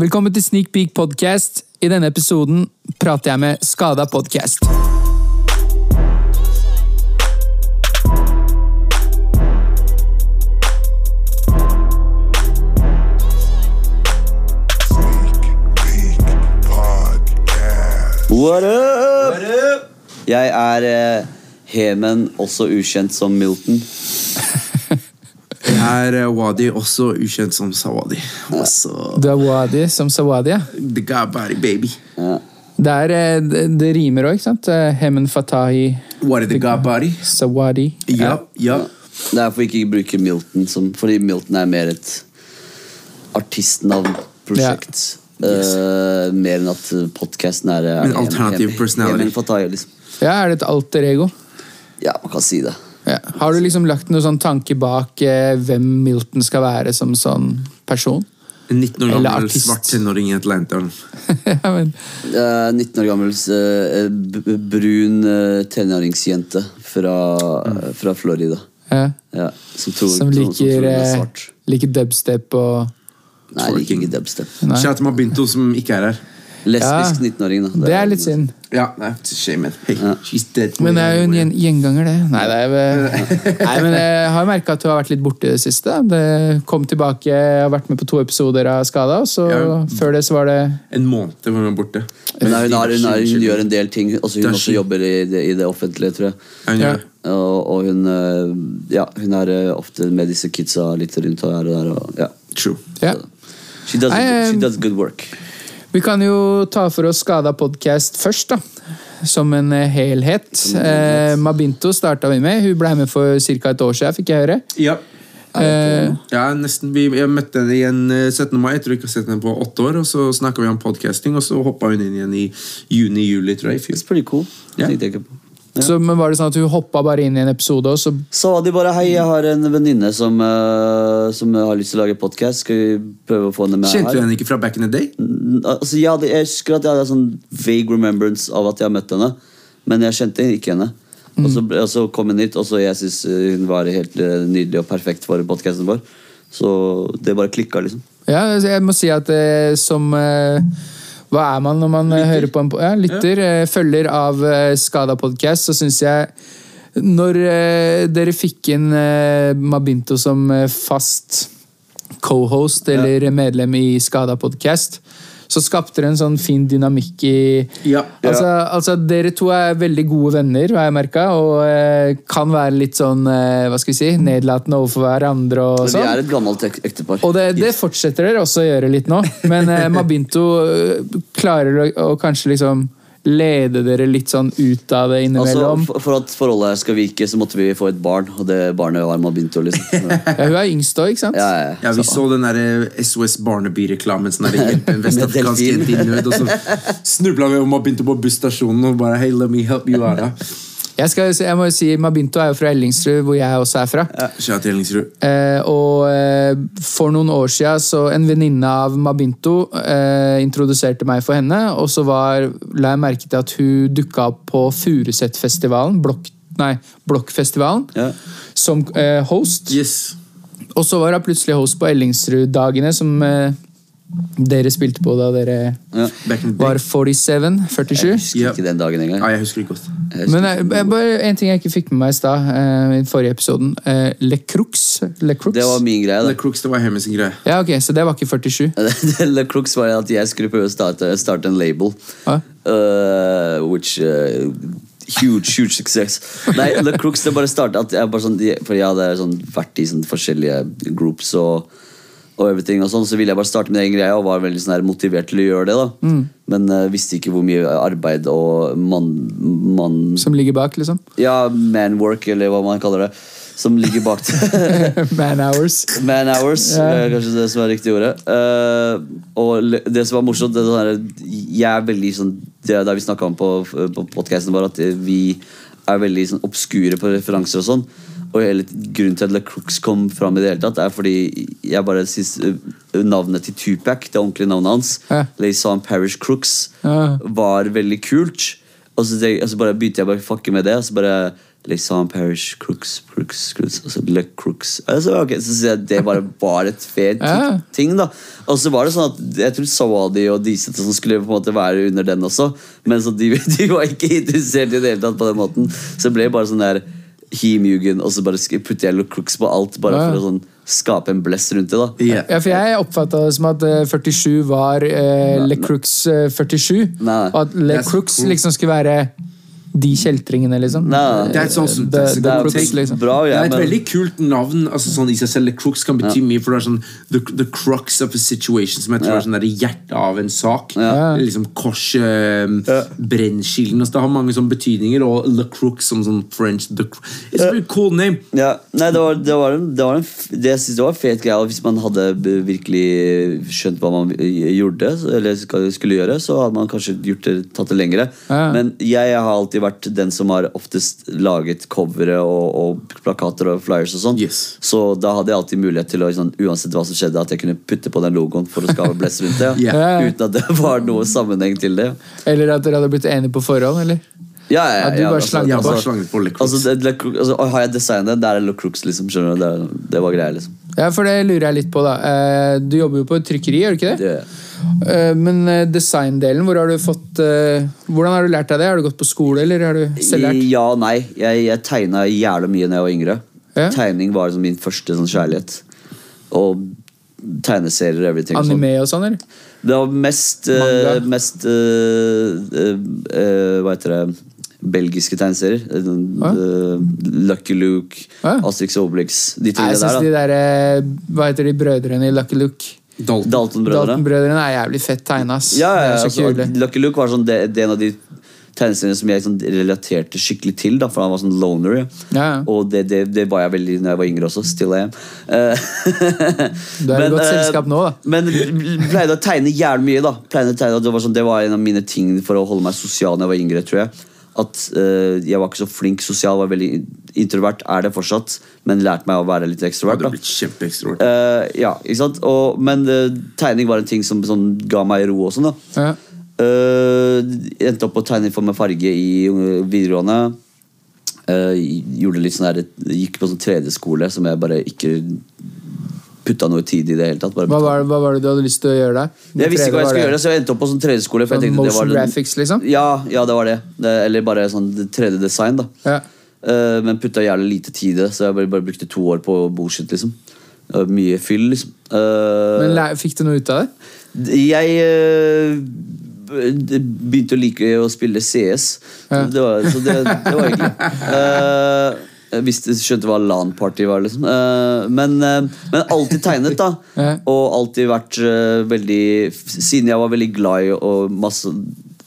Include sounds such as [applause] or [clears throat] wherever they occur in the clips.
Velkommen til Sneak Peek podcast. I denne episoden prater jeg med Skada podcast. What up? Jeg er eh, Hemen, også ukjent som Milton. Er eh, Wadi, også ukjent som Sawadi. Også Du er Wadi som Sawadi. ja. The Gabari baby. Ja. Det, er, eh, det, det rimer òg, ikke sant? Eh, Hemen Fatahi What is the Gabari? Sawadi. Ja, ja. Det er for ikke å bruke Milton, som, fordi Milton er mer et artistnavnprosjekt. Eh, mer enn at podkasten er En alternativ personality. Hemen Fatahi, liksom. Ja, er det et alter ego? Ja, man kan si det. Ja. Har du liksom lagt noen sånn tanke bak eh, hvem Milton skal være som sånn person? En 19 [laughs] år gammel svart tenåring i Atlanteren. ja, men, uh, 19 år gammel uh, brun uh, tenåringsjente fra, eh, fra Florida. ja. Ja, som tror, Som liker, som tror hun er eh, svart. liker dubstep og Nei, jeg liker ikke dubstep. Nei. de har begynt Mabinto, som ikke er her. Lesbisk Ja. 19-åring, da. Det er litt synd. Ja, nei, shame. Hey, Ja. she's dead. Men det er jo en gjen- gjenganger, det. Nei, det er, vel- [laughs] Nei, men jeg har merka at du har vært litt borte i det siste. Det kom tilbake, jeg har vært med på to episoder av Skada, og så Ja. før det så var det En måned hvor hun borte. Men nei, hun, har, hun, har, hun gjør en del ting. Altså, hun også jobber i det, i det offentlige, tror jeg. Ja. Og, og hun øh, Ja, hun er øh, ofte med disse kidsa litt rundt her og der. Og, ja. True. Yeah. She, does, she does good work. Vi kan jo ta for oss Skada podcast først, da. Som en eh, helhet. Eh, Mabinto starta vi med. Hun ble med for ca. et år siden, fikk jeg høre. Ja. Eh, Ja, nesten. Vi, jeg møtte henne igjen eh, 17. mai. Jeg tror ikke jeg har sett henne på åtte år. Og så snakka vi om podcasting, og så hoppa hun inn igjen i juni-juli, tror jeg. i fjor. It's pretty cool. Ja. Jeg så men var det sånn at hun hoppa bare inn i en episode, og så Så de bare hei, jeg har en venninne som, uh, som har lyst til å lage podkast. Skal vi prøve å få henne med Kjente du her? henne ikke fra back in the day? Mm, Altså, ja, det, jeg husker at jeg hadde sånn vague remembrance av at jeg har møtt henne. Men jeg kjente ikke henne. Og, så, og så kom hun hit, og så jeg synes hun var helt øh, nydelig og perfekt for podkasten vår. Så det bare klikka, liksom. Ja, altså, jeg må si at eh, som eh, Hva er man når man lytter. hører på en ja, lytter? Ja. følger av eh, Skada podcast, så syns jeg Når eh, dere fikk inn eh, Mabinto som eh, fast co-host eller medlem i Skada podcast, så skapte det en sånn fin dynamikk i Ja. Altså, altså, Dere to er veldig gode venner, har jeg merka, og eh, kan være litt sånn eh, hva skal vi si, nedlatende overfor hverandre. og sånn. vi er et gammelt ek ektepar. Og det, det fortsetter dere også å gjøre litt nå. Men eh, [laughs] Mabinto eh, klarer å, å kanskje liksom lede dere litt sånn ut av det Altså, innimellom. for, for at forholdet her skal virke, så måtte vi få et barn. Og det barnet var å Liksom. [laughs] Ja, hun er yngst òg, ikke sant? Ja, ja, Ja, Vi så den der eh, SOS Barneby-reklamen. Sånn der hjelp en vestafrikansk jente i nød. Og så [laughs] snubla vi om og begynte på busstasjonen og bare Hey, let me help you out. [laughs] da." Jeg, skal, jeg må jo si, Mabinto er jo fra Ellingsrud, hvor jeg også er fra. Ja, til Ellingsrud. Eh, og eh, for noen år siden så en venninne av Mabinto eh, introduserte meg for henne, og så var, la jeg merke til at hun dukka opp på Furusetfestivalen, Blokk, nei, Blokkfestivalen, Ja. som eh, host. Yes. Og så var hun plutselig host på Ellingsrud-dagene, som eh, dere spilte på da dere Ja. Var 47. 47. Jeg husker Ja. ikke den dagen engang. Ja, jeg husker ikke godt. Jeg husker Men jeg, jeg, bare en ting jeg ikke fikk med meg i stad, eh, i den forrige episoden. Uh, Le Crux. Le Crux. det var min greie. da. da Crux, det var Hemme sin greie. Ja, ok, Så det var ikke 47? [laughs] Le Crux var at jeg skulle prøve å starte, starte en label. ah? Uh, which uh, Huge, huge success. Nei, Le Crux det bare starta at jeg bare sånn, For jeg hadde sånn, vært i sånn forskjellige groups og, og everything og sånn, så ville jeg bare starte min egen greie og var veldig sånn her motivert til å gjøre det. da Men uh, visste ikke hvor mye arbeid og mann man, Som ligger bak, liksom? Ja, manwork, eller hva man kaller det. Som ligger bak. [laughs] Man hours. Man hours, yeah. er kanskje det som er riktig ordet. Uh, og det som var morsomt, det er sånn jeg er veldig sånn Det er det vi snakka om på, på podkasten at vi er veldig sånn obskure på referanser og sånn. Og hele grunnen til at Le Crooks kom fram i det hele tatt, er fordi jeg bare synes eh, navnet til Tupac, det ordentlige navnet hans, Ja. Laysan Parish Crooks, Ja. var veldig kult. Og så, tenk- og så bare begynte jeg bare å fucke med det. Og så bare Liksom Parish, Crooks, Crooks, Crooks altså Le Crooks altså, okay, Så synes jeg det bare var et fet Ja. ting. da Og så var det sånn at jeg tror Sawadi og Diset som skulle på en måte være under den også, men så de, [laughs] de var ikke interessert i det hele tatt på den måten. Så det ble bare sånn der Hemugen, og så bare putter jeg Crooks på alt, bare Ja. for å sånn skape en blest rundt det. da Ja. Ja, for jeg oppfatta det som at eh, 47 var eh, Le Crooks eh, 47. Nei. Og at Le Crooks liksom skulle være de kjeltringene, liksom. Nei. That's also- The- that's a the good Crooks, liksom. Bra, Det er et men veldig kult navn. altså sånn i seg selv, The Crooks kan bety mye, for det er sånn the, the crux of a situation, som jeg tror Ja. er sånn der hjertet av en sak. Ja. Liksom korset, um, brennskilden altså, Det har mange sånne betydninger, og The Crooks som sånn French the, It's a very cool name. Ja, nei, det var, det var, en, det var en, det, jeg synes det var en fet greie. Hvis man hadde virkelig skjønt hva man gjorde, eller skulle gjøre, så hadde man kanskje gjort det, tatt det lengre. Ja. Men jeg har alltid vært den som har oftest laget covere og, og plakater og flyers og sånn. Yes. Så da hadde jeg alltid mulighet til å, sånn, uansett hva som skjedde, at jeg kunne putte på den logoen for å skape [laughs] blest rundt det. Ja. Ja. Uten at det var noe sammenheng til det. Eller at dere hadde blitt enige på forhånd, eller? Ja, ja, Ja, du bare slang bare slanget på Le. Altså, Le Crooks- altså, har jeg designet, der er Le Crooks, liksom. Skjønner du? Det, det var greia, liksom. Ja, for det lurer jeg litt på, da. Eh, Du jobber jo på et trykkeri, gjør du ikke det? Det, Men eh, designdelen, hvor har du fått eh, Hvordan har du lært deg det? Har du gått på skole, eller har du selvlært? Ja og nei. Jeg, jeg tegna jævlig mye da jeg var yngre. Ja. Tegning var liksom min første sånn kjærlighet. Og tegneserier og everything. sånn. Anime og sånn, eller? Det var mest, uh, mest uh, uh, eh, Hva heter det Belgiske tegneserier. Ja. Hva? eh, Lucky Luke, ja. Asterix Obelix. De tingene Jeg syns de der eh, Hva heter de brødrene i Lucky Luke? Dalton. Dalton-brødrene. Dalton Dalton er jævlig fett tegna. Ja, ja, ja, altså. Lucky Luke var sånn, det, det en av de tegneseriene som jeg sånn, relaterte skikkelig til. Da, for han var sånn loner. Ja. Ja, ja. Og det, det, det var jeg veldig når jeg var yngre også. Still I am. Eh, Du er i godt eh, selskap nå, da. Men pleide å tegne jævlig mye. da å tegne, det, var sånn, det var en av mine ting for å holde meg sosial når jeg var yngre. tror jeg At uh, Jeg var ikke så flink sosial, var veldig introvert. Er det fortsatt, men lærte meg å være litt ekstrovert. har da blitt. Eh, ja, ikke sant? Og, men uh, tegning var en ting som sånn, ga meg ro og sånn. da Ja. Eh, endte opp på tegning for meg farge i uh, videregående. Eh, gjorde litt sånn der, Gikk på sånn 3D-skole som jeg bare ikke putta noe tid i det hele tatt. Hva, var, hva var det du hadde lyst til å gjøre der? jeg visste ikke hva jeg skulle gjøre, så jeg endte opp på sånn 3D-skole. for jeg tenkte det var Motion den- graphics, liksom? Ja, ja, det var det. det eller bare sånn 3D-design. da Ja. Uh, Men putta jævlig lite tid i det, så jeg bare, bare brukte to år på bullshit. liksom Mye fyll, liksom. Uh, Men fikk du noe ut av det? jeg uh, begynte å like å spille CS. Ja. Det var, så det, det var hyggelig. [laughs] Eh, jeg du skjønte hva LAN-party var, liksom. Eh, men, eh, men alltid tegnet, da. [laughs] Og alltid vært eh, veldig Siden jeg var veldig glad i å, masse,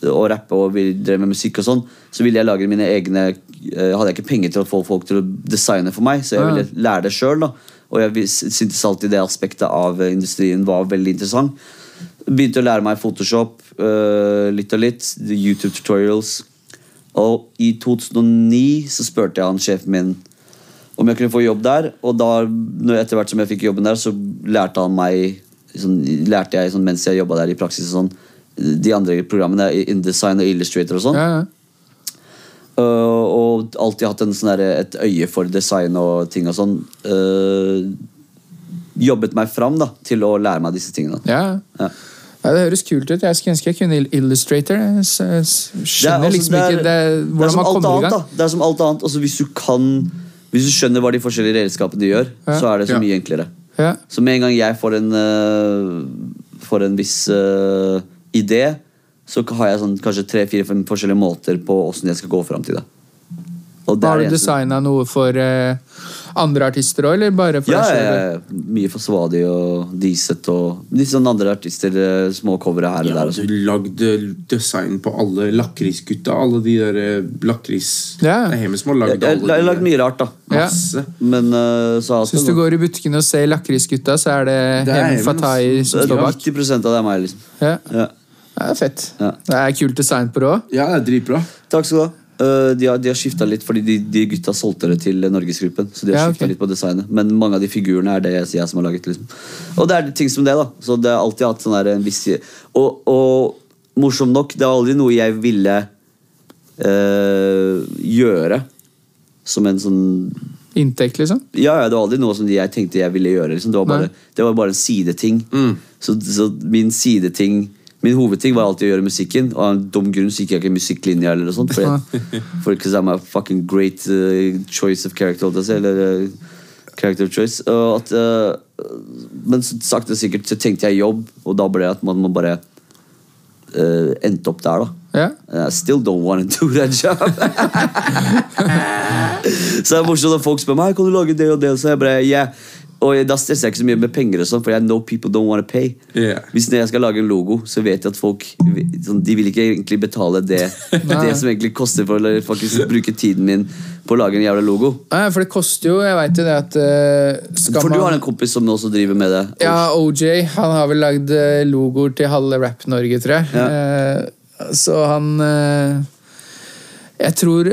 å rappe og drev med musikk, og sånn så ville jeg lage mine egne eh, Hadde jeg ikke penger til å få folk til å designe for meg, så jeg ville lære det sjøl. Og jeg syntes alltid det aspektet av eh, industrien var veldig interessant. Begynte å lære meg Photoshop eh, litt og litt. YouTube tutorials. Og i 2009 så spurte jeg han sjefen min om jeg kunne få jobb der. Og da, etter hvert som jeg fikk jobben der, så lærte han meg sånn, lærte jeg sånn, mens jeg jobba der i praksis sånn, de andre programmene, InDesign og Illustrator og sånn. Ja, ja. Uh, og alltid hatt en sånn der, et øye for design og ting og sånn. Uh, jobbet meg fram da, til å lære meg disse tingene. ja. Ja. Ja, Det høres kult ut. Jeg skulle ønske jeg kunne Illustrator. Jeg s- s- Det er skjønner altså- liksom ikke det, hvordan som man alt kommer i annet, gang. da. Det er som alt annet. Altså, hvis du kan Hvis du skjønner hva de forskjellige redskapene de gjør, Ja. så er det så Ja. mye enklere. Ja. Så med en gang jeg får en, uh, får en viss uh, idé, så har jeg sånn, kanskje tre-fire forskjellige måter på åssen jeg skal gå fram til det. Har du designa noe for eh, andre artister òg, eller bare for Ja, deg ja, selv? ja, mye for Svadi og Diset og litt sånn andre artister. øh, Små covere her og Ja, der. Også. du lagde design på alle lakrisgutta. Alle de der eh, lakris... Ja. Det er Hemi som har Jeg lagd jeg- jeg har lagd mye rart, da. Ja. Masse. Men uh, så hvis du går i butikken og ser Lakrisgutta, så er det, Det er Hem Fatai som står bak? 90 av det er meg, liksom. Ja. Ja. Det er fett. Ja. Det er kult design på det òg. Ja, det er dritbra. Takk skal du ha. Eh, de har, de har skifta litt, fordi de, de gutta solgte det til Norgesgruppen. Så de har Ja, skiftet litt på designet Men mange av de figurene er det jeg, jeg som har laget. Liksom. Og det er ting som det, da. Så det har alltid hatt sånn der en viss og, og morsom nok, det er aldri noe jeg ville eh, gjøre som en sånn Inntekt, liksom? Ja, ja, det var aldri noe som jeg tenkte jeg ville gjøre. Liksom. Det, var bare, det var bare en sideting. Så, så min sideting Min hovedting var alltid å gjøre musikken, og av en dum grunn så gikk jeg ikke musikklinja. eller noe sånt For, [laughs] jeg, for because I'm a fucking great uh, choice of character, eller uh, character of choice. Og at, uh, men så sakte sikkert så tenkte jeg jobb, og da ble det at man må bare endte opp der, da. Ja. I still don't want to do that job. [laughs] så det er morsomt når folk spør meg Kan du lage det og det. Så jeg bare, yeah. Og da stresser jeg ikke så mye med penger, og sånn, for jeg know people don't want to pay. Yeah. Hvis jeg skal lage en logo, så vet jeg at folk sånn, De vil ikke egentlig betale det, [laughs] det som egentlig koster for å faktisk bruke tiden min på å lage en jævla logo. Nei, for det koster jo Jeg veit jo det at skal For du har en kompis som også driver med det. Ja, OJ. Han har vel lagd eh, logoer til halve Rap-Norge, tror jeg. Eh, så han eh, Jeg tror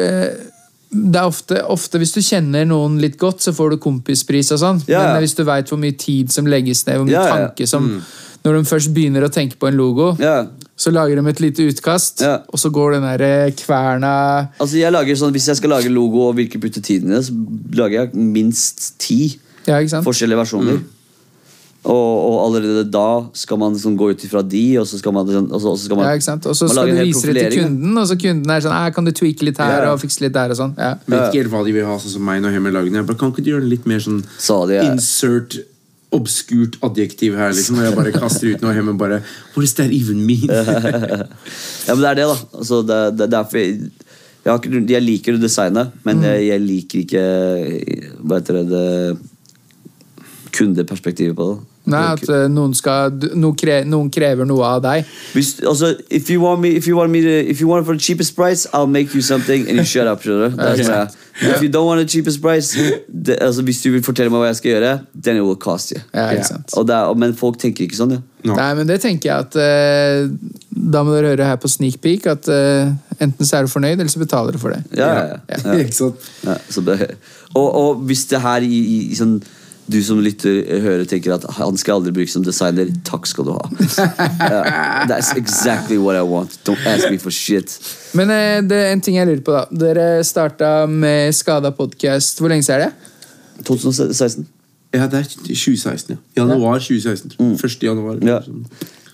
det er ofte, ofte Hvis du kjenner noen litt godt, så får du kompispris og sånn. Ja, ja. Men hvis du veit hvor mye tid som legges ned, hvor mye Ja, tanke som Når de først begynner å tenke på en logo, så lager de et lite utkast, og så går den der eh, kverna Altså jeg lager sånn, Hvis jeg skal lage logo og virkelig putte tiden i det, så lager jeg minst ti forskjellige versjoner. Og, og allerede da skal man liksom gå ut ifra de, og så skal man, liksom- og så, og så skal man Ja, ikke sant? Og så skal du vise det til kunden, og så kunden er sånn Kan du tweake litt her Ja, og fikse litt der og sånn? Ja. Vet ikke helt hva de vil ha, sånn som meg når Hemmer lager den. Jeg bare, kan ikke du gjøre den litt mer sånn Sa de, ja. insert obskurt adjektiv her, liksom? Og jeg bare kaster ut noe, og Hemmer bare What does that even mean? Ja, men det er det, da. Altså, det, det, er derfor jeg, jeg, har ikke, jeg liker å designe, men jeg, jeg liker ikke Hva heter det, det kundeperspektivet på det. Nei, at eh, noen, skal, noen, kre, noen krever noe av deg. Hvis, altså, if you want me, if you want me to, if you want it for the cheapest price, I'll make you something, and you shut up. skjønner du? Det Ok. sånn jeg- If you don't want the cheapest price, det, altså, hvis du vil fortelle meg hva jeg skal gjøre, then it will cost you. Ja, Ja. ikke sant? Og det er, men folk tenker ikke sånn, ja. No. Nei, men det tenker jeg at uh, Da må dere høre her på Sneak Peek at uh, enten så er du fornøyd, eller så betaler du for det. Ja, ja, ja. ja. [laughs] Ikke sant? Ja, så det, og, og hvis det her i, i, i sånn du som lytter eh, hører tenker at han skal aldri bruke som designer, takk skal du ha. [laughs] Uh, that's exactly what I want. Don't ask me for shit. Men uh, det er en ting jeg lurer på, da. Dere starta med Skada podkast. Hvor lenge siden er det? 2016. Ja, det er 2016, ja. Januar 2016. tror jeg. 1. januar. Mm. Ja.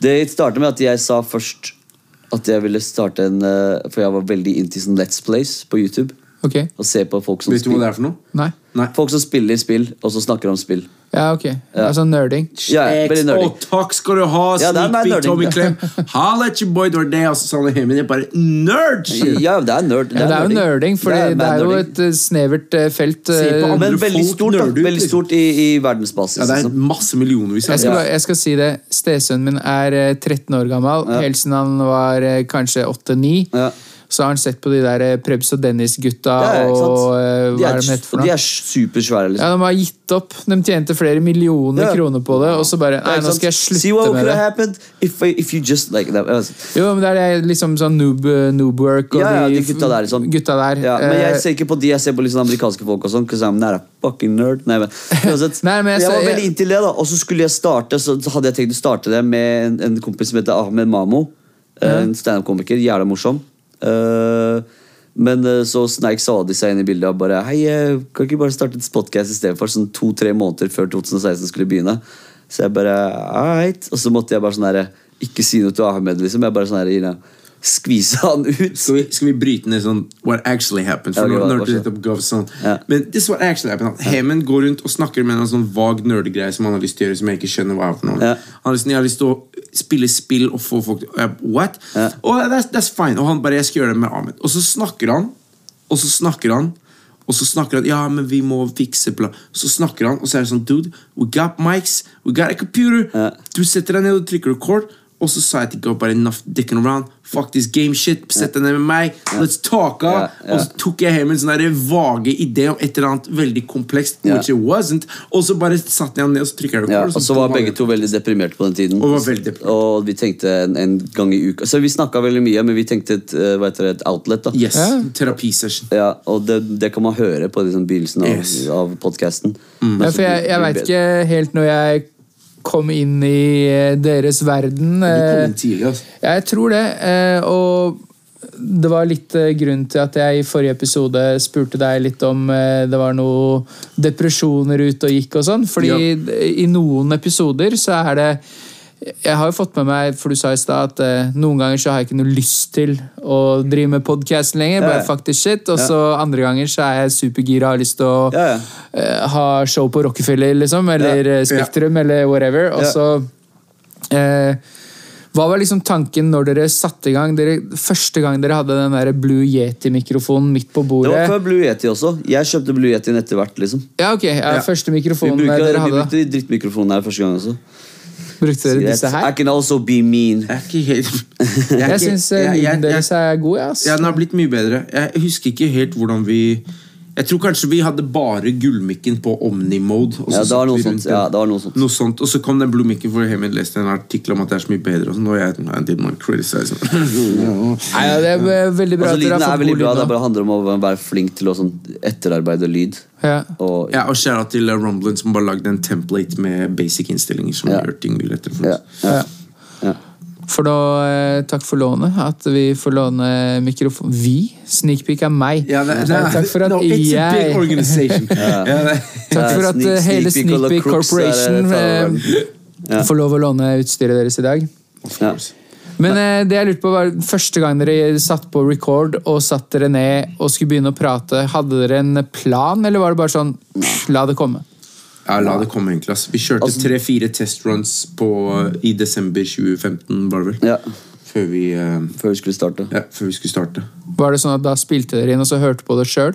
Det startet med at jeg sa først at jeg ville starte en eh, For jeg var veldig into sånn Let's Plays på YouTube. Ok. Og se på folk som, Vet du hva det spiller, er for noe? Nei? Nei. folk som spiller spill, og så snakker om spill. Ja, ok. Altså nerding. Ja, veldig Å, nerding. takk skal du ha, Ja, det er meg Peek nerding. Tommy Clem. Halla, at your boy, det var det, og så sa han Hemmen. Jeg bare Nerd! shit. Ja, det er nerd. Ja, det er jo nerding, for det, er jo nerding. et eh, snevert eh, felt. Se på eh, andre Men veldig folk stort, da. nerder ut, Veldig liksom. stort i, i verdensbasis. Ja, det er liksom. masse millionervis. Jeg skal, bare- jeg skal si det. Stesønnen min er eh, 13 år gammel. Ja. Helt siden han var eh, kanskje 8-9. Ja. Så har han sett på de der eh, Prebz og Dennis-gutta og eh, De hva er, de heter for og de er supersvære, liksom. Ja, De har gitt opp. De tjente flere millioner Ja. kroner på det, og så bare Nei, nå skal jeg slutte med det. if, if you just like. Altså, Jo, men det er liksom sånn noob, noob work og Ja, ja, de, de gutta der, liksom. gutta der. Ja, men jeg Eh, ser ikke på de, jeg ser på liksom amerikanske folk og sånn. I'm not a fucking nerd. Nei, men, uansett, [laughs] Nei, men jeg jeg, var veldig inntil det, da. Og så skulle jeg starte, så hadde jeg tenkt å starte det med en, en kompis som heter Ahmed Mamo. En standup-komiker. Jævla morsom. Eh, men eh, så sneik Sadi seg inn i bildet og bare Hei, eh, kan ikke bare starte et podcast i stedet for sånn to-tre måneder før 2016 skulle begynne? Så jeg bare Alright. Og så måtte jeg bare sånn herre Ikke si noe til Ahmed, liksom. Jeg bare sånn herre Skvise han ut. Skal vi, skal vi bryte ned sånn What actually happened? For Ja, ok, når du setter opp Gov sånn Ja. Men this is what actually happened Hemen går rundt og snakker med en sånn vag nerdegreie Som han har lyst til å gjøre, som jeg ikke skjønner hva er for noe Ja. Han har lyst, jeg har lyst til å spille spill og få folk til What? Ja. Og that's, that's fine Og han bare, jeg skal gjøre det med Ahmed Og så snakker han Og så snakker han og så snakker han Ja, men vi må fikse bla. Så snakker han, og så er det sånn Dude, we got mics, we got a computer. Ja. Du setter deg ned og trykker record. Og så sa jeg til Go bare enough dicking around. Fuck this game shit. Sett deg ned med meg. Let's talk. Yeah, yeah. Og så tok jeg hjem en sånn vage idé om et eller annet veldig komplekst. Yeah. Which it wasn't. Og så bare satte jeg ned og så record. Ja, og og så var begge to veldig deprimerte på den tiden. Og var veldig. Og vi tenkte en, en gang i uka Så vi snakka veldig mye, men vi tenkte et, eh, det, et outlet. da Yes. Terapisession. Ja, Og det, det kan man høre på liksom, begynnelsen av, Yes. av podkasten. Ja, for jeg, jeg veit ikke helt når jeg kom inn i eh, deres verden. Du kom eh, inn tidlig, altså. Ja, jeg tror det. eh, Og det var litt grunn til at jeg i forrige episode spurte deg litt om det var noe depresjoner ute og gikk og sånn. Fordi i noen episoder så er det Jeg har jo fått med meg, for du sa i stad, at eh, noen ganger så har jeg ikke noe lyst til å drive med podkasten lenger. Ja, Bare ja. fuck this shit. Og så andre ganger så er jeg supergira og har lyst til å Ja, ja. eh, ha show på Rockefeller, liksom. Eller Ja. eh, Spektrum, eller whatever. Og så eh, Hva var liksom tanken når dere satte i gang? Dere, første gang dere hadde den der Blue Yeti-mikrofonen midt på bordet? Det var før Blue Yeti også. Jeg kjøpte Blue Yetien etter hvert. liksom Ja, ok. Ja, Ja. Første Vi mikrofonen brukte, dere vi brukte drittmikrofonen her første gang også. Brukte dere disse I can also be mean. Jeg er ikke helt [laughs] Jeg, er Jeg syns jeg- jeg- lyden deres er god. Ja. Ja, den har blitt mye bedre. Jeg husker ikke helt hvordan vi Jeg tror kanskje vi hadde bare gullmikken på Omni-mode. og så Ja, det var noe sånt. Ja, det var noe sånt. Noe sånt, Og så kom den blue mikken, for Hemmed leste en artikkel om at det er så mye bedre. Og så nå er jeg I did not criticize. [laughs] Nei, ja, det er veldig bra Altså, at dere lyden er veldig bra. lyd Det bare handler om å være flink til å sånn etterarbeide lyd. Ja. Og, ja, og skjæra til Rumblin som bare lagde en template med basic innstillinger. Som Ja. gjør ting mye lettere for oss. ja, ja. For da, eh, takk for lånet. At vi får låne mikrofon Vi? Sneakpeak er meg. Ja, det, Eh, takk for at no, it's a big jeg organization. [laughs] ja. Takk for at Sneak- eh, hele Sneakpeak Corporation eh, Ja. får lov å låne utstyret deres i dag. Ja. Men eh, det jeg lurte på var første gang dere satt på record og satt dere ned og skulle begynne å prate, hadde dere en plan, eller var det bare sånn pff, la det komme? Ja, la det komme, egentlig. Altså. Vi kjørte Altså- tre-fire testruns på, i desember 2015, var det vel? ja. Før vi, uh, Før vi skulle starte. ja, før vi skulle starte. Var det sånn at da spilte dere inn og så hørte på det sjøl?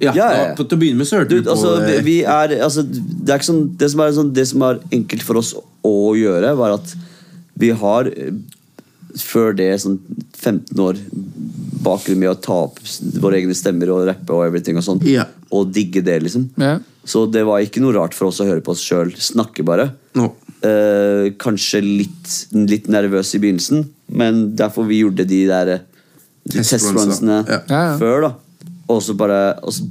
Ja, Ja, ja, ja. da- Til å begynne med så hørte du, vi på altså, det. vi er, altså, det, er ikke sånn, det, som er sånn, det som er enkelt for oss å gjøre, var at vi har eh, før det sånn 15 år bakgrunn med å ta opp våre egne stemmer og rappe og everything og sånn. Ja. Og digge det, liksom. Ja. Så det var ikke noe rart for oss å høre på oss sjøl snakke, bare. No. Eh, kanskje litt, litt nervøs i begynnelsen, men derfor vi gjorde de der de testrunsene Ja. Ja, ja. før, da. Og så bare også,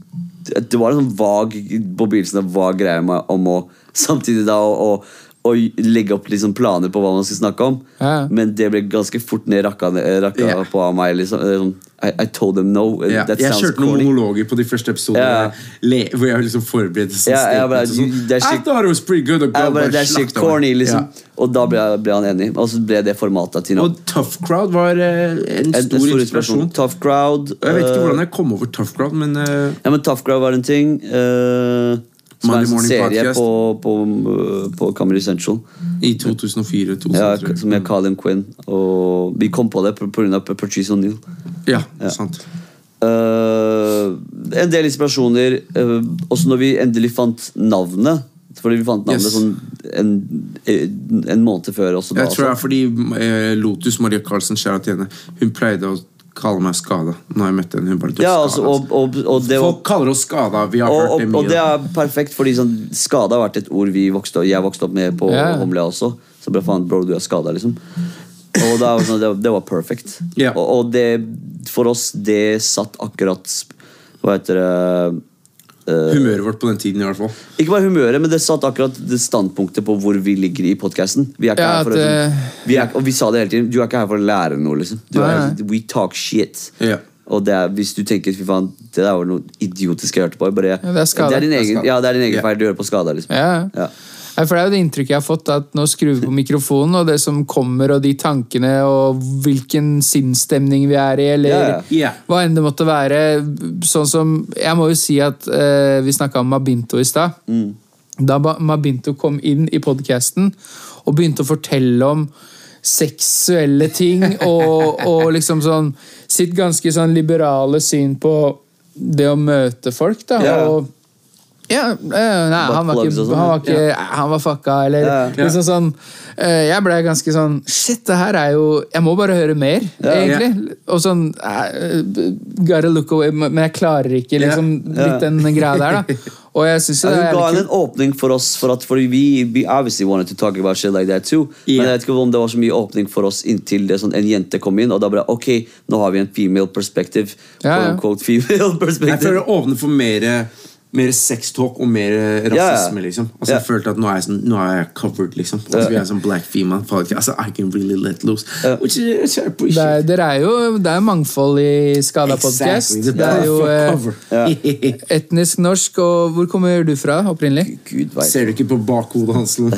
Det var en sånn vag på begynnelsen av vag greie om å samtidig da å, å legge opp liksom planer på hva man skal snakke om. Ja. Men det ble ganske fort ned rakka, rakka yeah. på av meg. liksom Eh, sånn, I, I told them no. Yeah. That jeg kjørte noen homologer monologer på de første episodene yeah. hvor jeg liksom forberedte sånn jeg bare, sånn. I thought it was pretty good og bare, det er skikkelig corny, liksom. Og da ble, ble han enig. Og så ble det formatet til nå. Og Tough Crowd var uh, en En stor inspirasjon. Tough Crowd. Jeg vet ikke eh, hvordan jeg kom over Tough Crowd, men uh, Ja, men Tough Crowd var en ting. eh, som er en serie på, på, på Comedy Central. i 2004-2003. Ja, som jeg Colin Quinn. Og vi kom på det pga. Patrice O'Neill. Ja, Ja. sant. Uh, en del inspirasjoner. Uh, også når vi endelig fant navnet. Fordi vi fant navnet Yes. sånn en, en måned før. Også da, Jeg tror det er altså. fordi eh, Lotus Maria Carlsen kjære til henne. Hun pleide å kalle meg skada når jeg møtte en Hun Ja, altså, og, og, og det var Folk kaller oss skada. Vi har og, hørt det mye. og det er perfekt, fordi sånn, skada har vært et ord vi vokste, jeg vokste opp med på yeah. Homlia også. Så ble faen, bro, du er skada, liksom. Og det, er sånn, det, det var perfect. Yeah. Og, og det, for oss, det satt akkurat Hva heter det eh, Humøret vårt på den tiden, i hvert fall. Ikke bare humøret, men det satt akkurat det standpunktet på hvor vi ligger i podkasten. Vi Ja, eh, vi er, Og vi sa det hele tiden. Du er ikke her for å lære noe, liksom. Du er, we talk shit. Ja. Og det er, hvis du tenker fy faen, det der var noe idiotisk jeg hørte på bare, Ja, det er det er din Det er egen, ja, det er din egen yeah. feil du gjør på skada. Liksom. Yeah. Ja. Nei, for Det er jo det inntrykket jeg har fått, at nå skrur vi på mikrofonen, og det som kommer, og de tankene, og hvilken sinnsstemning vi er i, eller yeah. Ja. hva enn det måtte være. Sånn som Jeg må jo si at eh, vi snakka om Mabinto i stad. Mm. Da Mabinto kom inn i podkasten og begynte å fortelle om seksuelle ting [laughs] og, og liksom sånn sitt ganske sånn liberale syn på det å møte folk, da. Yeah. Og ja, øh, nei, han var ikke, sånn, han var, ikke han var fucka, eller liksom sånn øh, Jeg ble ganske sånn Shit, det her er jo Jeg må bare høre mer, egentlig. Og sånn eh, Gotta look away, men jeg klarer ikke liksom litt den greia der, da. Og jeg syns Ja, det hun er ga jævlig en åpning for oss, for at fordi vi, vi obviously wanted to talk about shit like that too. Yeah. Men jeg vet ikke om det var så mye åpning for oss inntil det sånn, en jente kom inn, og da ble det ok, nå har vi en female perspective. Ja, ja. Quote, female [laughs] female Jeg føler det åpner for mer mer sextalk og mer eh, rasisme, liksom. Altså. Jeg følte at nå er jeg, sånn, nå er jeg covered, liksom. Altså, vi er sånn black female. folk- Altså, I can really let loose. Which is, which I Det appreciate. er, dere er jo, det er mangfold i Skada podcast. Exactly, the Det er jo eh, perfect cover. [laughs] etnisk norsk, og hvor kommer du fra opprinnelig? Gud veit. Ser du ikke på bakhodet hans? nå? [laughs]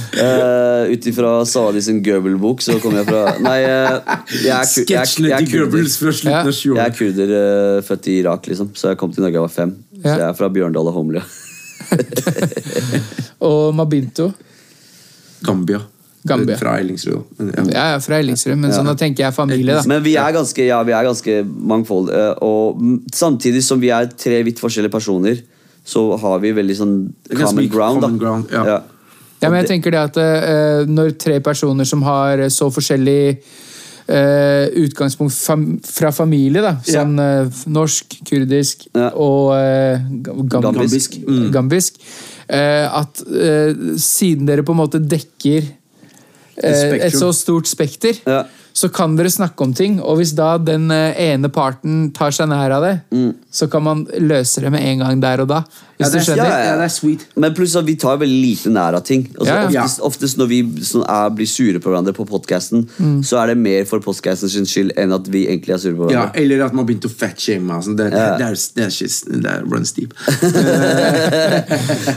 [laughs] Uh, Ut ifra Saadi sin Goebbels-bok så kommer jeg fra Nei, eh, jeg er, ku- jeg, er- jeg, er kurder. Goebbels fra slutten Ja. av 20 Jeg er kurder eh, født i Irak, liksom. Så jeg kom til Norge da jeg var fem. Ja. Så jeg er fra Bjørndal og Holmlia. [laughs] Og Mabinto. Gambia. Gambia. Fra Ellingsrud. Ja. Ja. Fra Ellingsrud, men sånn, da tenker jeg familie, da. Men vi er ganske, ja, vi er ganske mangfold. eh, Og samtidig som vi er tre vidt forskjellige personer, så har vi veldig sånn common ground. common da. ground, ja. Ja, men jeg tenker det at uh, Når tre personer som har så forskjellig uh, utgangspunkt fam fra familie, da, som ja. uh, norsk, kurdisk Ja. og gam Gambisk. gambisk, gambisk At siden dere på en måte dekker et så stort spekter, Ja. Så kan dere snakke om ting. Og hvis da den eh, ene parten tar seg nær av det, så kan man løse det med en gang der og da. Ja, Hvis det, du er, skjønner? ja, ja, det er sweet. Men pluss at vi tar veldig lite nær av ting. Altså, Ja, ja. Oftest, oftest når vi sånn, er, blir sure på hverandre på podkasten, så er det mer for podkastens skyld enn at vi egentlig er sure på Ja, hverandre. eller at man begynte å fatshame meg. Altså. Det, Ja. det, er, det, er, shit- det er runs deep.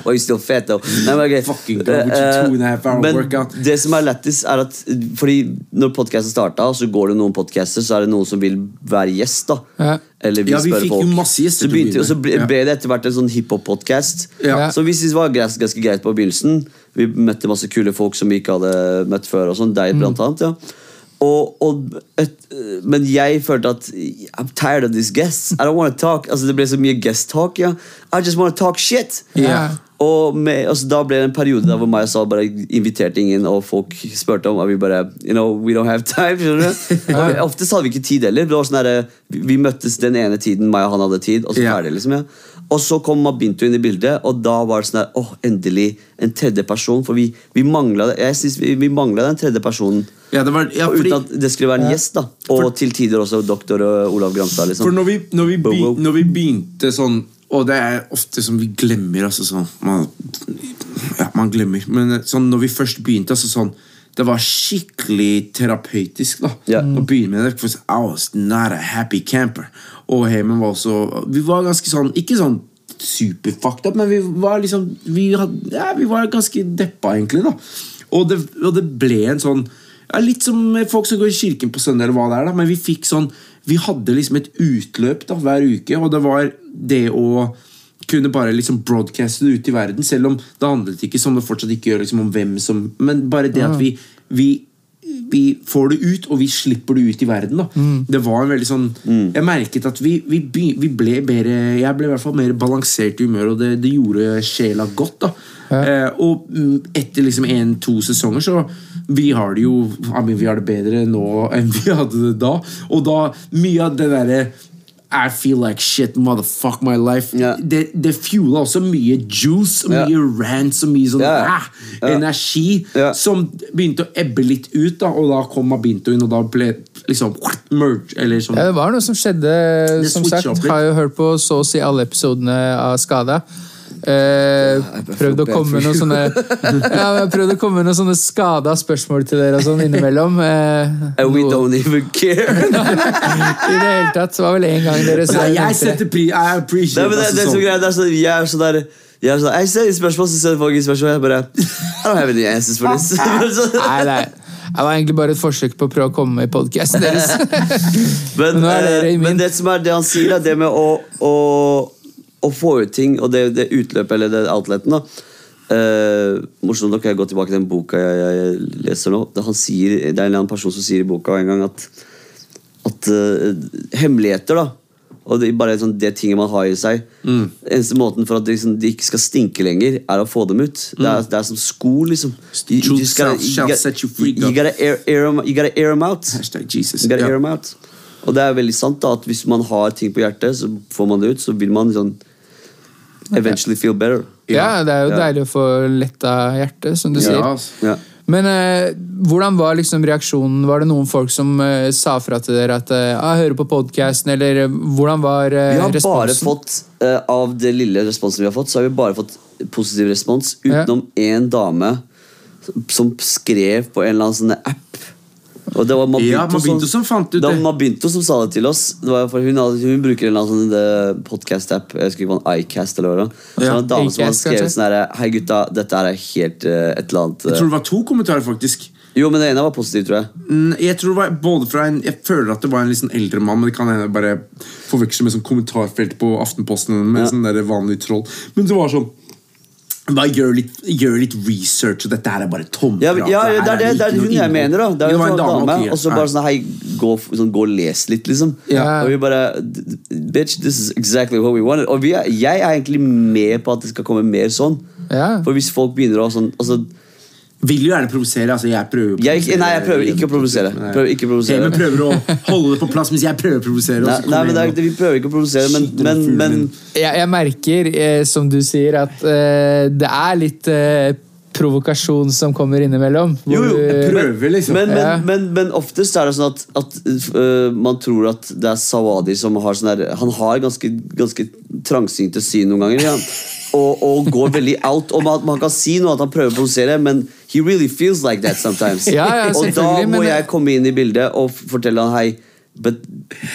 You still fat, though. Nei, men, okay. Fucking go with your two and a half hour men workout. det som er lettest, er at Fordi når podkasten starta, så går det noen podcaster, så er det noen som vil være gjest. da Ja. Eller vil Ja, vi spørre fikk jo masse gjester så, til å begynte, begynne og så ble, med. Ble det etter hvert en sånn hiphop-podkast. Ja. Så vi syntes var ganske, ganske greit på begynnelsen. Vi møtte masse kule folk som vi ikke hadde møtt før. og sånn, Deg, blant annet. ja og, og et, Men jeg følte at I'm tired of these guests. I don't want to talk Altså Det ble så mye guest talk. ja I just want to talk shit. Yeah. Og med, altså, Da ble det en periode der hvor meg og Sal bare inviterte ingen, og folk spurte om, og vi bare You know, we don't have time. [laughs] skjønner du? Oftest hadde vi ikke tid heller. Det var sånn der, vi, møttes den ene tiden meg og han hadde tid, og så Ja. ferdig. liksom ja Og så kom Mabinto inn i bildet, og da var det sånn der, åh, endelig en tredje person. For vi, vi mangla vi, vi manglet den tredje personen. Ja, det var, ja, fordi, uten at det skulle være en gjest. da Og til tider også doktor øh, Olav Gramstad. liksom for når vi, når, vi wow. når vi begynte sånn Og det er ofte som vi glemmer. Altså, sånn, man, ja, man glemmer. Men eh, sånn, når vi først begynte altså, sånn, Det var skikkelig terapeutisk. da yeah. Å begynne med det. For I was not a happy camper. Og Heyman var også Vi var ganske sånn Ikke sånn superfucked up, men vi var liksom Vi, had, ja, vi var ganske deppa, egentlig. da Og det, og det ble en sånn ja, Litt som folk som går i kirken på søndag, eller hva det er, da men vi fikk sånn Vi hadde liksom et utløp da hver uke, og det var det å kunne bare liksom broadcaste det ut i verden, selv om det handlet ikke som det fortsatt ikke gjør liksom om hvem som Men bare det at vi, vi vi får det ut, og vi slipper det ut i verden. da Det var en veldig sånn Jeg merket at vi, vi, vi ble bedre Jeg ble i hvert fall mer balansert i humør, og det, det gjorde sjela godt. da eh, Og mm, etter liksom en-to sesonger så Vi har det jo Vi har det bedre nå enn vi hadde det da. Og da mye av det derre I feel like shit, motherfuck my life. Yeah. Det, det fuela også mye juice, og mye rants og mye sånn yeah. ah, energi som begynte å ebbe litt ut, da, og da kom Mabinto inn, og da ble liksom merge, eller sånn. Ja, det var noe som skjedde. Det som sagt. Har jo hørt på så å si alle episodene av Skada. Eh, prøvd å komme med noen sånne Ja, jeg prøvd å komme med noen sånne skada spørsmål til dere og sånn innimellom. Eh, And we noe- don't even care. [laughs] I det hele tatt. Det var vel en gang dere Nei, jeg setter pri... I appreciate Nei, men det, altså, det er så sånn. greit, det er så, jeg er så der jeg, sånn, jeg ser spørsmål, så ser folk i spørsmål, jeg bare I don't have any answers for this. [laughs] Nei, nei. Det var egentlig bare et forsøk på å prøve å komme med i podkasten deres. [laughs] Men, er i eh, min. men det som er det han sier, er det med å, å, å få ut ting, og det, det utløpet eller det outleten da eh, Morsomt nok, jeg går tilbake til den boka jeg, jeg leser nå. Det, han sier, det er en eller annen person som sier i boka en gang at, at uh, hemmeligheter, da og det, bare sånn, det tinget man har i seg Mm. Eneste måten for at det, liksom, de, ikke skal stinke lenger, er å få dem ut. Det, er, det er som sko, liksom. You- you Mm. Gotta- you gotta, you gotta air, air, you gotta air them out. Hashtag Jesus. Them out. Og det er veldig sant da, at hvis man har ting på hjertet, så får man det ut, så vil man sånn eventually feel better. Ja, det er jo Ja. deilig å få letta hjertet, som du Ja, sier. Ja. Men eh, hvordan var liksom reaksjonen? Var det noen folk som eh, sa fra til dere at eh, ah, hører på podkasten', eller eh, hvordan var eh, Vi har bare fått, eh, av det lille responsen vi har fått, så har vi bare fått positiv respons, utenom én dame som- som skrev på en eller annen sånn app. Og det var Mabinto, Ja, Mabinto som fant ut det. var. Mabinto som sa det til oss. Det hun, hun bruker en sånn podcast-app. Jeg husker ikke hva en iCast eller hva det var. Så Ja, en dame som hadde skrevet sånn herre Hei, gutta, dette er helt uh, et eller annet Jeg eh, tror det var to kommentarer, faktisk. Jo, men det ene var positivt, tror jeg. Mm, Jeg tror det var både fra en Jeg føler at det var en sånn eldre mann, men det kan hende jeg bare forveksle med sånn kommentarfelt på Aftenposten med Ja. sånn der vanlig troll. Men det var sånn bare gjør litt, gjør litt research, og dette her er bare tomprat. Ja, ja, ja, det er det, det er hun jeg mener, da. Det er jo var en en dame, dame, og så bare sånn Hei, gå, sånn, gå og les litt, liksom. Ja. Og vi bare Bitch, this is exactly what we wanted. Og vi er, jeg er egentlig med på at det skal komme mer sånn. Ja. For hvis folk begynner å sånn altså, Vil jo gjerne provosere. Altså, jeg prøver Jeg- nei, jeg prøver ikke å provosere. Prøver ikke å provosere. Men prøver å holde det på plass mens jeg prøver å provosere. Nei, nei, men det er, Vi prøver ikke å provosere, men, men, men. Jeg, jeg merker, eh, som du sier, at eh, det er litt eh, provokasjon som kommer innimellom. Jo, jo, jeg prøver, liksom. Men, men, Ja. men, men oftest er det sånn at, at uh, man tror at det er Sawadi som har sånn der Han har ganske, ganske trangsynte syn noen ganger. Ja. Og, og går veldig out. Og man, man kan si noe at han prøver å provosere, men he really feels like that sometimes. Ja, ja, og da må jeg komme inn i bildet og fortelle han hei But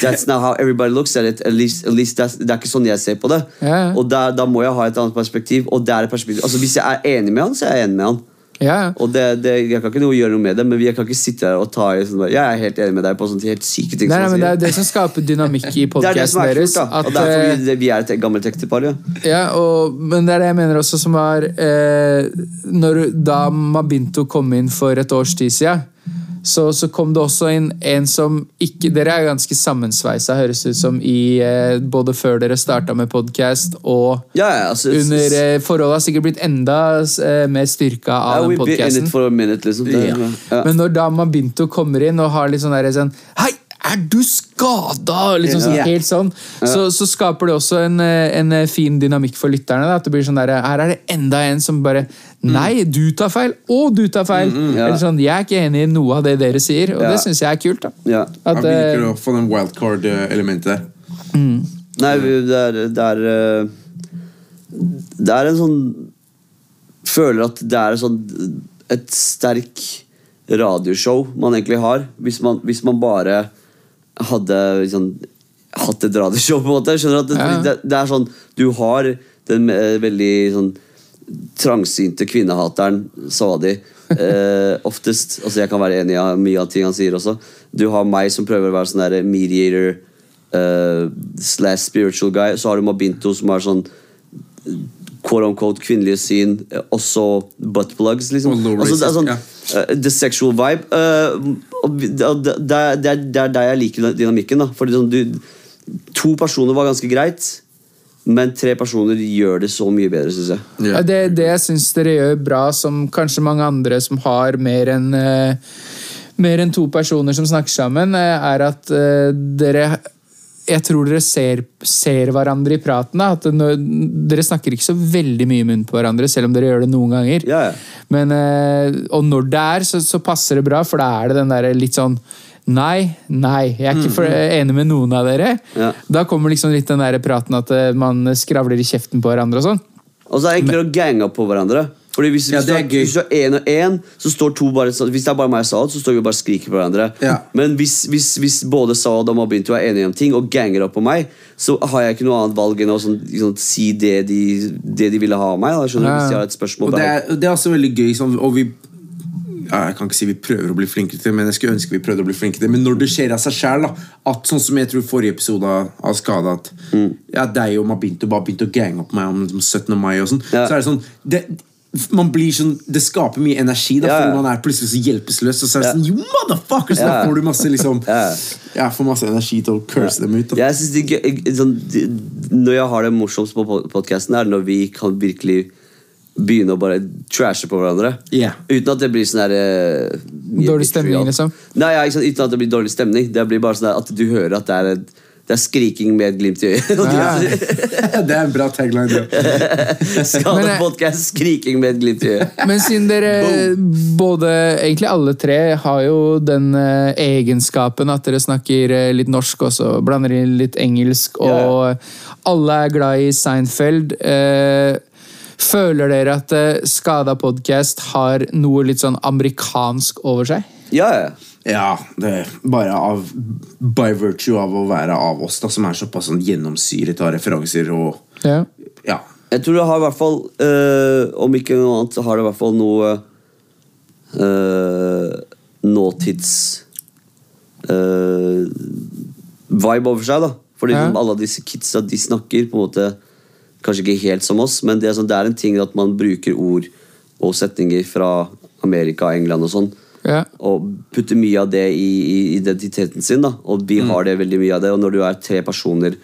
that's not how everybody looks at it. At least, at least det er ikke sånn jeg ser på det. Yeah. Og der, da må jeg ha et annet perspektiv. Og det er et perspektiv altså Hvis jeg er enig med han, så er jeg enig med han. Yeah. Og det, det, Jeg kan ikke noe gjøre noe med det, men jeg kan ikke sitte her og ta i sånn Jeg er helt enig med deg på sånne helt syke ting. Nei, nei, men Det er det som skaper dynamikk i [laughs] Det er det som podkasten er deres. kult, da. Og derfor eh, vi, vi er et gammelt ektepar. Ja. Ja, og, men det er det jeg mener også som var eh, når, Da Mabinto kom inn for et års tid siden, så, så kom det også inn en som ikke Dere er ganske sammensveisa, høres ut som, i eh, både før dere starta med podkast og Ja, ja, altså, under eh, Forholdet har sikkert blitt enda eh, mer styrka av ja, den podkasten. liksom. Ja. Men når da Mabinto kommer inn og har litt sånn der, sånn Hei, er du skada?! Liksom sånn, helt sånn. Så, så skaper det også en, eh, en eh, fin dynamikk for lytterne. Da, at det blir sånn der, Her er det enda en som bare Nei, du tar feil! Og du tar feil! ja. Eller sånn, Jeg er ikke enig i noe av det dere sier, og Ja. det syns jeg er kult. da. Ja. At, Jeg eh, liker å få den wildcard-elementet der. Nei, det er, det er eh, Det er en sånn Føler at det er sånn et sterk radioshow man egentlig har. Hvis man, hvis man bare hadde liksom, hatt et radioshow, på en måte. Skjønner du Ja. det, det er sånn Du har den eh, veldig sånn trangsynte kvinnehateren Sawadi. Eh, oftest. Altså Jeg kan være enig i mye av ting han sier også. Du har meg som prøver å være sånn der mediator eh, slash spiritual guy. Så har du Mabinto som er sånn quote unquote kvinnelige syn. eh, Også buttplugs, liksom. Altså, det er sånn, eh, the sexual vibe. eh, og det, er- det, er- er der jeg liker dynamikken. da Fordi sånn, du, To personer var ganske greit, men tre personer gjør det så mye bedre, syns jeg. Ja, det, det jeg syns dere gjør bra, som kanskje mange andre som har mer enn uh, mer enn to personer som snakker sammen, eh, er at uh, dere Jeg tror dere ser, ser hverandre i praten. Da, at når, dere snakker ikke så veldig mye i munnen på hverandre, selv om dere gjør det noen ganger. Ja, ja. Men, eh, og når det er, så, så passer det bra, for da er det den der litt sånn Nei, nei, jeg er ikke for, enig med noen av dere. Ja. Da kommer liksom litt den der praten at eh, man skravler i kjeften på hverandre og sånn. Og så er det enklere å gange opp på hverandre. Fordi hvis, Ja, hvis, det er gøy. hvis du har én og én, så står to bare Hvis det er bare meg og Saad, så står vi bare og skriker på hverandre. Ja. Men hvis, hvis, hvis både Saad og Mabinto er enige om ting og ganger opp på meg, så har jeg ikke noe annet valg enn å sånn, liksom, si det de, det de ville ha av meg. Da, skjønner du? Ja. Hvis de har et spørsmål Og det er, det er også veldig gøy, sånn, og vi ja, Jeg kan ikke si vi prøver å bli flinkere til men jeg skulle ønske vi prøvde å bli flinkere til. Men når det skjer av seg sjæl, sånn som jeg tror forrige episode av Skada At Mm. ja, deg og Mabinto bare begynte å gange opp meg om liksom, 17. mai og sånn, Ja. så er det sånn det, man blir sånn, Det skaper mye energi, da, Ja, ja. fordi man er plutselig så hjelpeløs. Og så er det Ja. sånn, you motherfuckers! Da Ja. får du masse liksom [laughs] Ja. Jeg får masse energi til å curse dem ut. Da. Jeg synes det gøy, jeg- sånn, Når jeg har det morsomst på podkasten, er når vi kan virkelig begynne å bare trashe på hverandre. Yeah. Uten at det blir sånn der eh, Dårlig stemning, liksom? Nei, ja, ikke sant? Uten at det blir dårlig stemning. Det blir bare sånn at du hører at det er et Det er skriking med et glimt i øyet. [laughs] Ja. [laughs] det er en bra tagline. Ja. Podcast, skriking med et glimt i øyet. [laughs] Men siden dere både, egentlig alle tre, har jo den eh, egenskapen at dere snakker eh, litt norsk også, blander inn litt engelsk, Ja, ja. og alle er glad i Seinfeld. Eh, føler dere at eh, Skada podkast har noe litt sånn amerikansk over seg? Ja, ja. Ja, det bare av By virtue av å være av oss, da, som er såpass sånn gjennomsyret av referanser og Ja. Ja. Jeg tror det har i hvert fall, øh, om ikke noe annet, så har det i hvert fall noe øh, nåtids øh, vibe over seg, da. Fordi Ja. liksom alle disse kidsa de snakker på en måte kanskje ikke helt som oss, men det er, sånn, det er en ting at man bruker ord og setninger fra Amerika, England og sånn. Og putte mye av det i, i identiteten sin. da Og vi har det veldig mye av det. Og når du er tre personer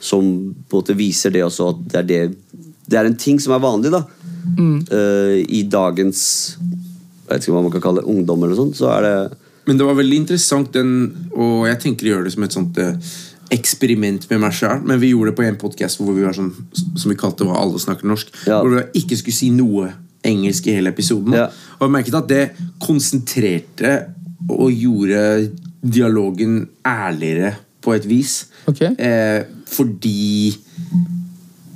som på en måte viser det også, at det er, det, det er en ting som er vanlig da eh, i dagens Jeg vet ikke hva man kan kalle det, ungdom, eller noe sånt, så er det Men det var veldig interessant, den, og jeg tenker å gjøre det som et sånt eh, eksperiment med meg sjøl. Men vi gjorde det på en podkast hvor vi var sånn, som vi kalte det hvor alle snakker norsk. Ja. Hvor vi ikke skulle si noe engelsk i hele episoden. Ja. Og jeg merket at det konsentrerte og gjorde dialogen ærligere på et vis. Okay. Eh, fordi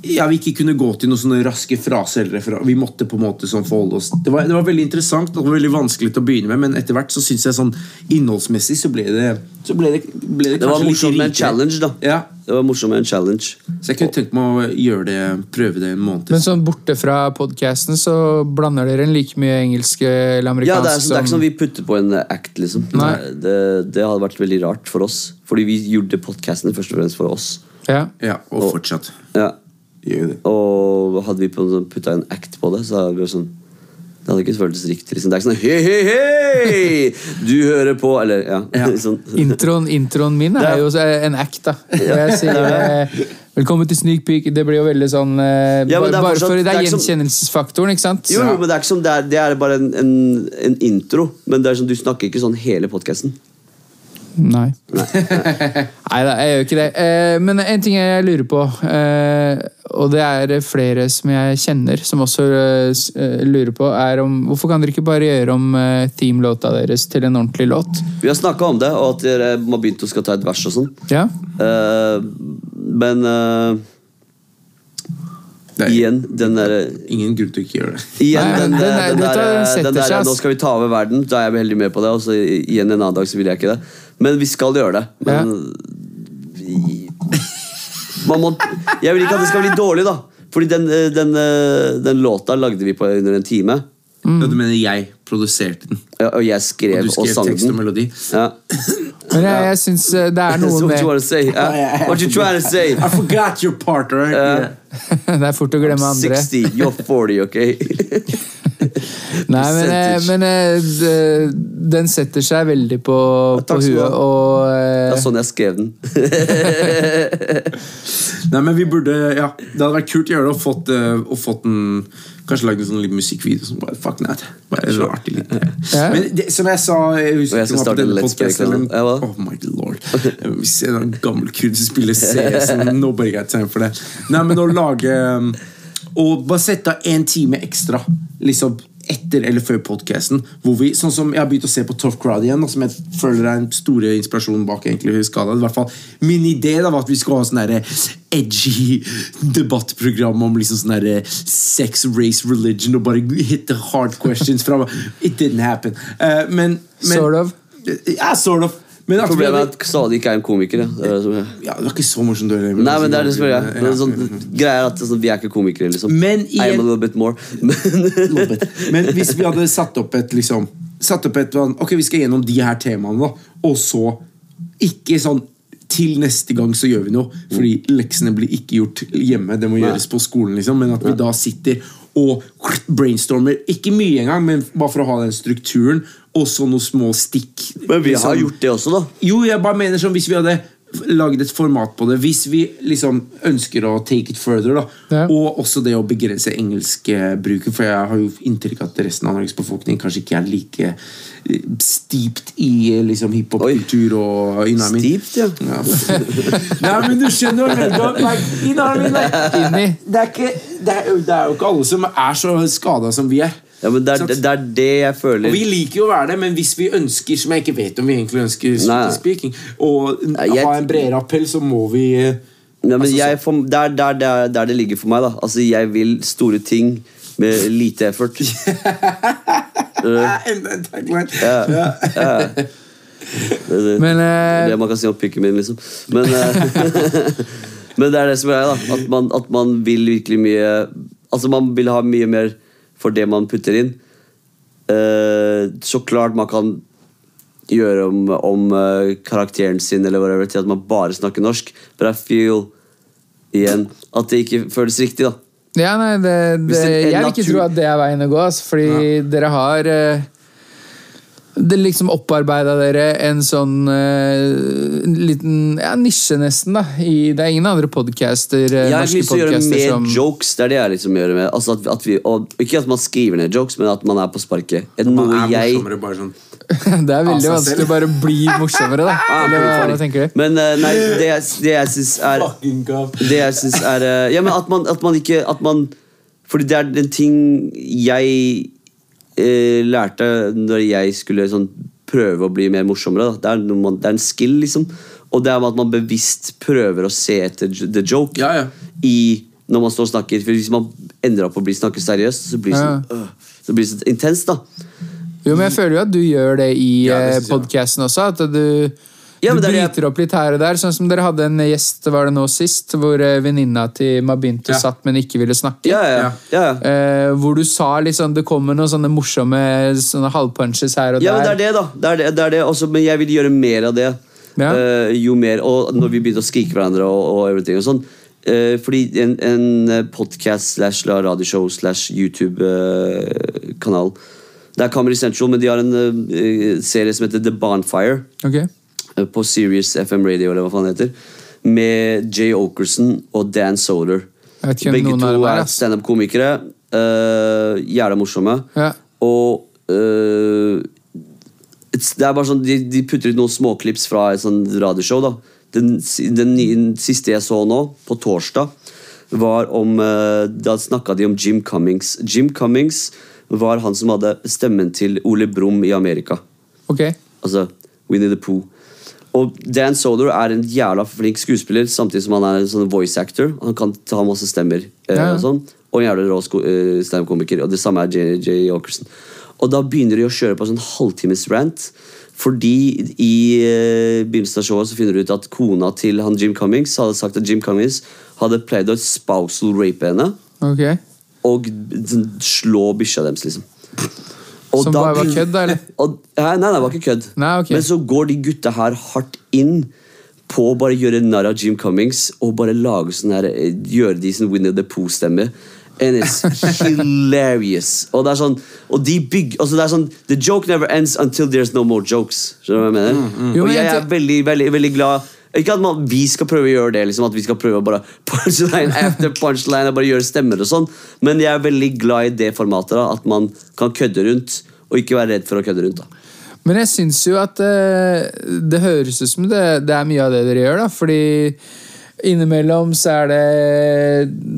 ja, vi ikke kunne gå til noen sånne raske fraser. Vi måtte på en måte sånn forholde oss det var, det var veldig interessant og veldig vanskelig til å begynne med, men etter hvert så synes jeg sånn innholdsmessig så ble det Så ble det, ble det, Det var morsomt med en challenge, da. Ja, Det var morsomt med en challenge. Så jeg kunne tenkt meg å gjøre det, prøve det en måned. Men sånn borte fra podcasten så blander dere inn like mye engelsk eller Ja, det er, det er ikke sånn vi putter på en act, liksom. Nei. Det, det hadde vært veldig rart for oss. Fordi vi gjorde podkasten først og fremst for oss. ja. ja, og fortsatt Ja det. Og hadde vi på- sånn putta en act på det, så hadde vi sånn Det hadde ikke føltes riktig. Liksom. Det er ikke sånn Hei, hei, hei! Du hører på Eller, ja. Ja. [laughs] sånn. Introen, introen min er jo en act, da. Og jeg [laughs] sier eh, 'velkommen til Sneak Peek'. Det blir jo veldig sånn eh, Ja, bare, det er Bare for det det er er gjenkjennelsesfaktoren, ikke sant? Jo, jo, men det er ikke sånn, det er, det er bare en, en, en intro. Men det er sånn, du snakker ikke sånn hele podkasten. Nei. [laughs] Nei da, jeg gjør ikke det. Eh, men en ting jeg lurer på, eh, og det er flere som jeg kjenner som også eh, lurer på, er om hvorfor kan dere ikke bare gjøre om theme-låta deres til en ordentlig låt? Vi har snakka om det, og at dere må begynne å skal ta et vers og sånn. Ja? Men er igjen, den derre ingen grunn til å ikke gjøre det. Igjen, Nei, den, den den, den, der, den setter den der. Nå skal vi ta over verden, da er jeg veldig med på det. Og så igjen en annen dag så vil jeg ikke det. Men vi skal gjøre det. Men vi, man må, Jeg vil ikke at det skal bli dårlig, da. Fordi den, eh, den, eh, den låta lagde vi på under en time. Ja, du mener jeg produserte den, Ja, Og jeg og skrev og, skrev sang tekst og den. melodi? Ja. Men jeg, jeg syns eh, det er [laughs] noe noe what you med to say? Uh, What you trying to say? I forgot your part, right? Ja. [laughs] Det er fort å glemme andre. 60, you're 40, ok? [laughs] Nei, men, eh, men eh, den setter seg veldig på, på skal du huet, og Det eh, er sånn jeg skrev den. [laughs] Nei, men vi burde, ja Det hadde vært kult å gjøre det og fått, eh, og fått en Kanskje lagd en sånn liten musikkvideo som bare fuck that. Bare en artig liten Men det, som jeg sa Jeg husker jeg ikke denne en Let's Play-kanal. Oh my lord. Vi ser en gammel kurd som spiller CS [laughs] Nobody got time for det. Nei, men å lage um, Og bare sette av en time ekstra Liksom etter eller før podcasten sånn som jeg har begynt å se på Tough Crowd igjen Som jeg føler er en store inspirasjon bak egentlig skala I hvert fall Min idé da var at vi skulle ha sånn edgy debattprogram om liksom sånn sex, race, religion og bare hit the hard questions fra It didn't happen. Uh, men, men Sort of. Ja, sort of. Men at Problemet er at stadig ikke er en komiker. Ja. Det er ja, det var ikke så morsomt. du heller. Nei, men det er det altså, som er greia. Det ja. sånn, greia er at altså, Vi er ikke komikere, liksom. Men I I'm a little bit more. [laughs] Men, Men hvis vi hadde satt opp et liksom Satt opp et sånn, Ok, vi skal gjennom de her temaene, da. Og så ikke sånn til neste gang så gjør vi noe. Fordi leksene blir ikke gjort hjemme. Det må Nei. gjøres på skolen. liksom Men at vi da sitter og brainstormer. Ikke mye engang, men bare for å ha den strukturen. Og så noen små stikk. men vi har liksom. gjort det også, da. Jo, jeg bare mener sånn hvis vi hadde laget et format på det. Hvis vi liksom ønsker å take it further, da. Ja. Og også det å begrense engelskbruken, for jeg har jo inntrykk av at resten av Norges befolkning kanskje ikke er like eh, steeped i eh, liksom hiphop-kultur og you know what I mean? Steeped, ja. Ja. [laughs] Nei, men du skjønner hva jeg mener. Er er, det er jo ikke alle som er så skada som vi er. Ja, men det er, det er det jeg Og føler vi liker jo å være det, men hvis vi ønsker Som jeg ikke vet om vi egentlig ønsker speaking Og Nei, jeg- ha en bredere appell, så må vi Nei, men altså, jeg, for, det, er der, det er der det ligger for meg. da Altså Jeg vil store ting med lite effort. Enda en tagline. Ja. Ja. Det, er Men eh, det man kan si om pikken min, liksom. Men, eh, [laughs] men det er det som er da. At man, at man vil virkelig mye Altså man vil ha mye mer for det man putter inn. Eh, så klart man kan gjøre om, om eh, karakteren sin eller whatever, til at man bare snakker norsk. But I feel igjen at det ikke føles riktig. da Ja, nei, det, det, jeg vil ikke tro at det er veien å gå, altså, fordi dere har eh, det liksom opparbeida dere en sånn uh, liten ja, nisje, nesten. da i, Det er ingen andre podcaster, eh, Jeg har norske lyst til å gjøre mer som jokes. Det er det jeg liksom gjør med altså at, at vi, og, Ikke at man skriver ned jokes, men at man er på sparket. Et, Man noe er jeg morsommere bare sånn [laughs] Det er veldig vanskelig å bare bli morsommere, da. [laughs] Ah, Eller hva, hva tenker du? Men uh, nei, det jeg, det jeg syns er Det jeg syns er uh, Ja, men at man, at man ikke at man, Fordi det er en ting jeg lærte når jeg skulle sånn, prøve å bli mer morsommere. Da. Det, er noe man, det er en skill, liksom. Og det er at man bevisst prøver å se etter the joke Ja, ja. i når man står og snakker. For Hvis man ender opp å bli snakke seriøst, så blir det sånn, øh, så blir det så intenst. da Jo, men jeg føler jo at du gjør det i Ja, jeg. podkasten også. At du, Ja, du er bryter opp litt her og der. Sånn som dere hadde en gjest var det nå sist, hvor eh, venninna til Mabintu Ja. satt, men ikke ville snakke. Ja, ja, ja. ja. Eh, hvor du sa liksom Det kommer noen sånne morsomme sånne halvpunches her og Ja, men det er det, da. Det er det, det er det. Også, men jeg vil gjøre mer av det. Ja. Eh, jo mer, Og når vi begynte å skrike hverandre og, og everything og sånn. Uh, fordi en, en podcast slash la radioshow slash YouTube-kanal Det er Comedy Central, men de har en serie som heter The Bonfire. Ok. På Serious FM Radio, eller hva faen det heter. Med Jay Okerson og Dan Soder. Begge to er, er standup-komikere. Uh, Jævla morsomme. Ja. Og uh, Det er bare sånn De, de putter ut noen småklips fra et sånn radioshow. da den, den, den siste jeg så nå, på torsdag, var om uh, Da snakka de om Jim Cummings. Jim Cummings var han som hadde stemmen til Ole Brumm i Amerika. Ok. Altså Winnie the Pooh. Og Dan Soder er en jævla flink skuespiller, samtidig som han er en sånn voice actor. Han kan ta masse stemmer. eh, Ja. Og sånn Og en jævla rå eh, standup-komiker. Og det samme er J.J. Åkersen. Og da begynner de å kjøre på en sånn halvtimes rant. Fordi i eh, begynnelsen av showet så finner du ut at kona til han Jim Cummings hadde sagt at Jim Cummings hadde pleid å spousal rape henne Okay. og slå bikkja deres, liksom. Og Som da bare var kødd, da, eller? [laughs] Og, nei, nei, det var ikke kødd. Nei, ok. Men så går de gutta her hardt inn på å bare gjøre narr av Jim Cummings og bare lage sånn her eh, gjøre de sin Winnie the Pooh-stemme. And it's [laughs] hilarious. Og det er sånn Og de bygger altså det er sånn The joke never ends until there's no more jokes. Skjønner du hva jeg mener? Jo, og jeg jeg er veldig, veldig, veldig glad ikke at man, vi skal prøve å gjøre det, liksom, at vi skal prøve å bare [laughs] punchline after punchline og bare gjøre stemmer og sånn, men jeg er veldig glad i det formatet. da, At man kan kødde rundt, og ikke være redd for å kødde rundt. da Men jeg syns jo at eh, det høres ut som det, det er mye av det dere gjør, da. Fordi innimellom så er det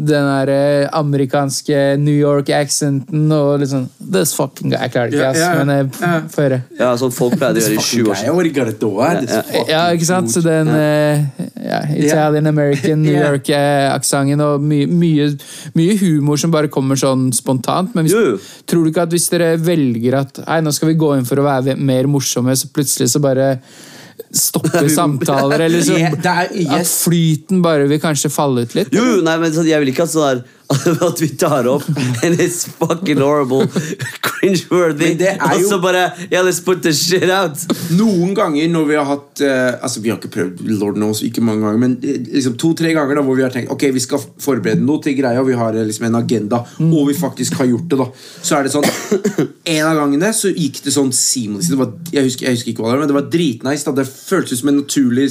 den der eh, amerikanske New York-accenten og litt sånn This fucking guy. Jeg klarer det ikke, Ja, ass. Men jeg får høre. Ja, sånn folk pleide å gjøre i sju år siden. eh? Ja, ikke sant? Så den eh, ja, Italian American New York-aksenten og mye, mye, mye humor som bare kommer sånn spontant. Men hvis, tror du ikke at hvis dere velger at Nei, nå skal vi gå inn for å være mer morsomme, så plutselig så bare stopper [laughs] samtaler, eller så Yeah, det er- At yes. flyten bare vil kanskje falle ut litt? Jo, jo, nei, men Jeg vil ikke at sånn der [laughs] At vi tar opp And it's fucking horrible [laughs] Cringe-worthy Og så bare Yeah, let's put the shit out Noen ganger når vi har hatt uh, Altså Vi har ikke prøvd Lord knows, ikke mange ganger men eh, liksom to-tre ganger da hvor vi har tenkt Ok, vi skal forberede noe til greia, og vi har eh, liksom en agenda, og vi faktisk har gjort det. da Så er det sånn [coughs] En av gangene så gikk det sånn seamless. Det var, jeg, husker, jeg husker ikke hva det var, men det var dritnice. Det føltes ut som en naturlig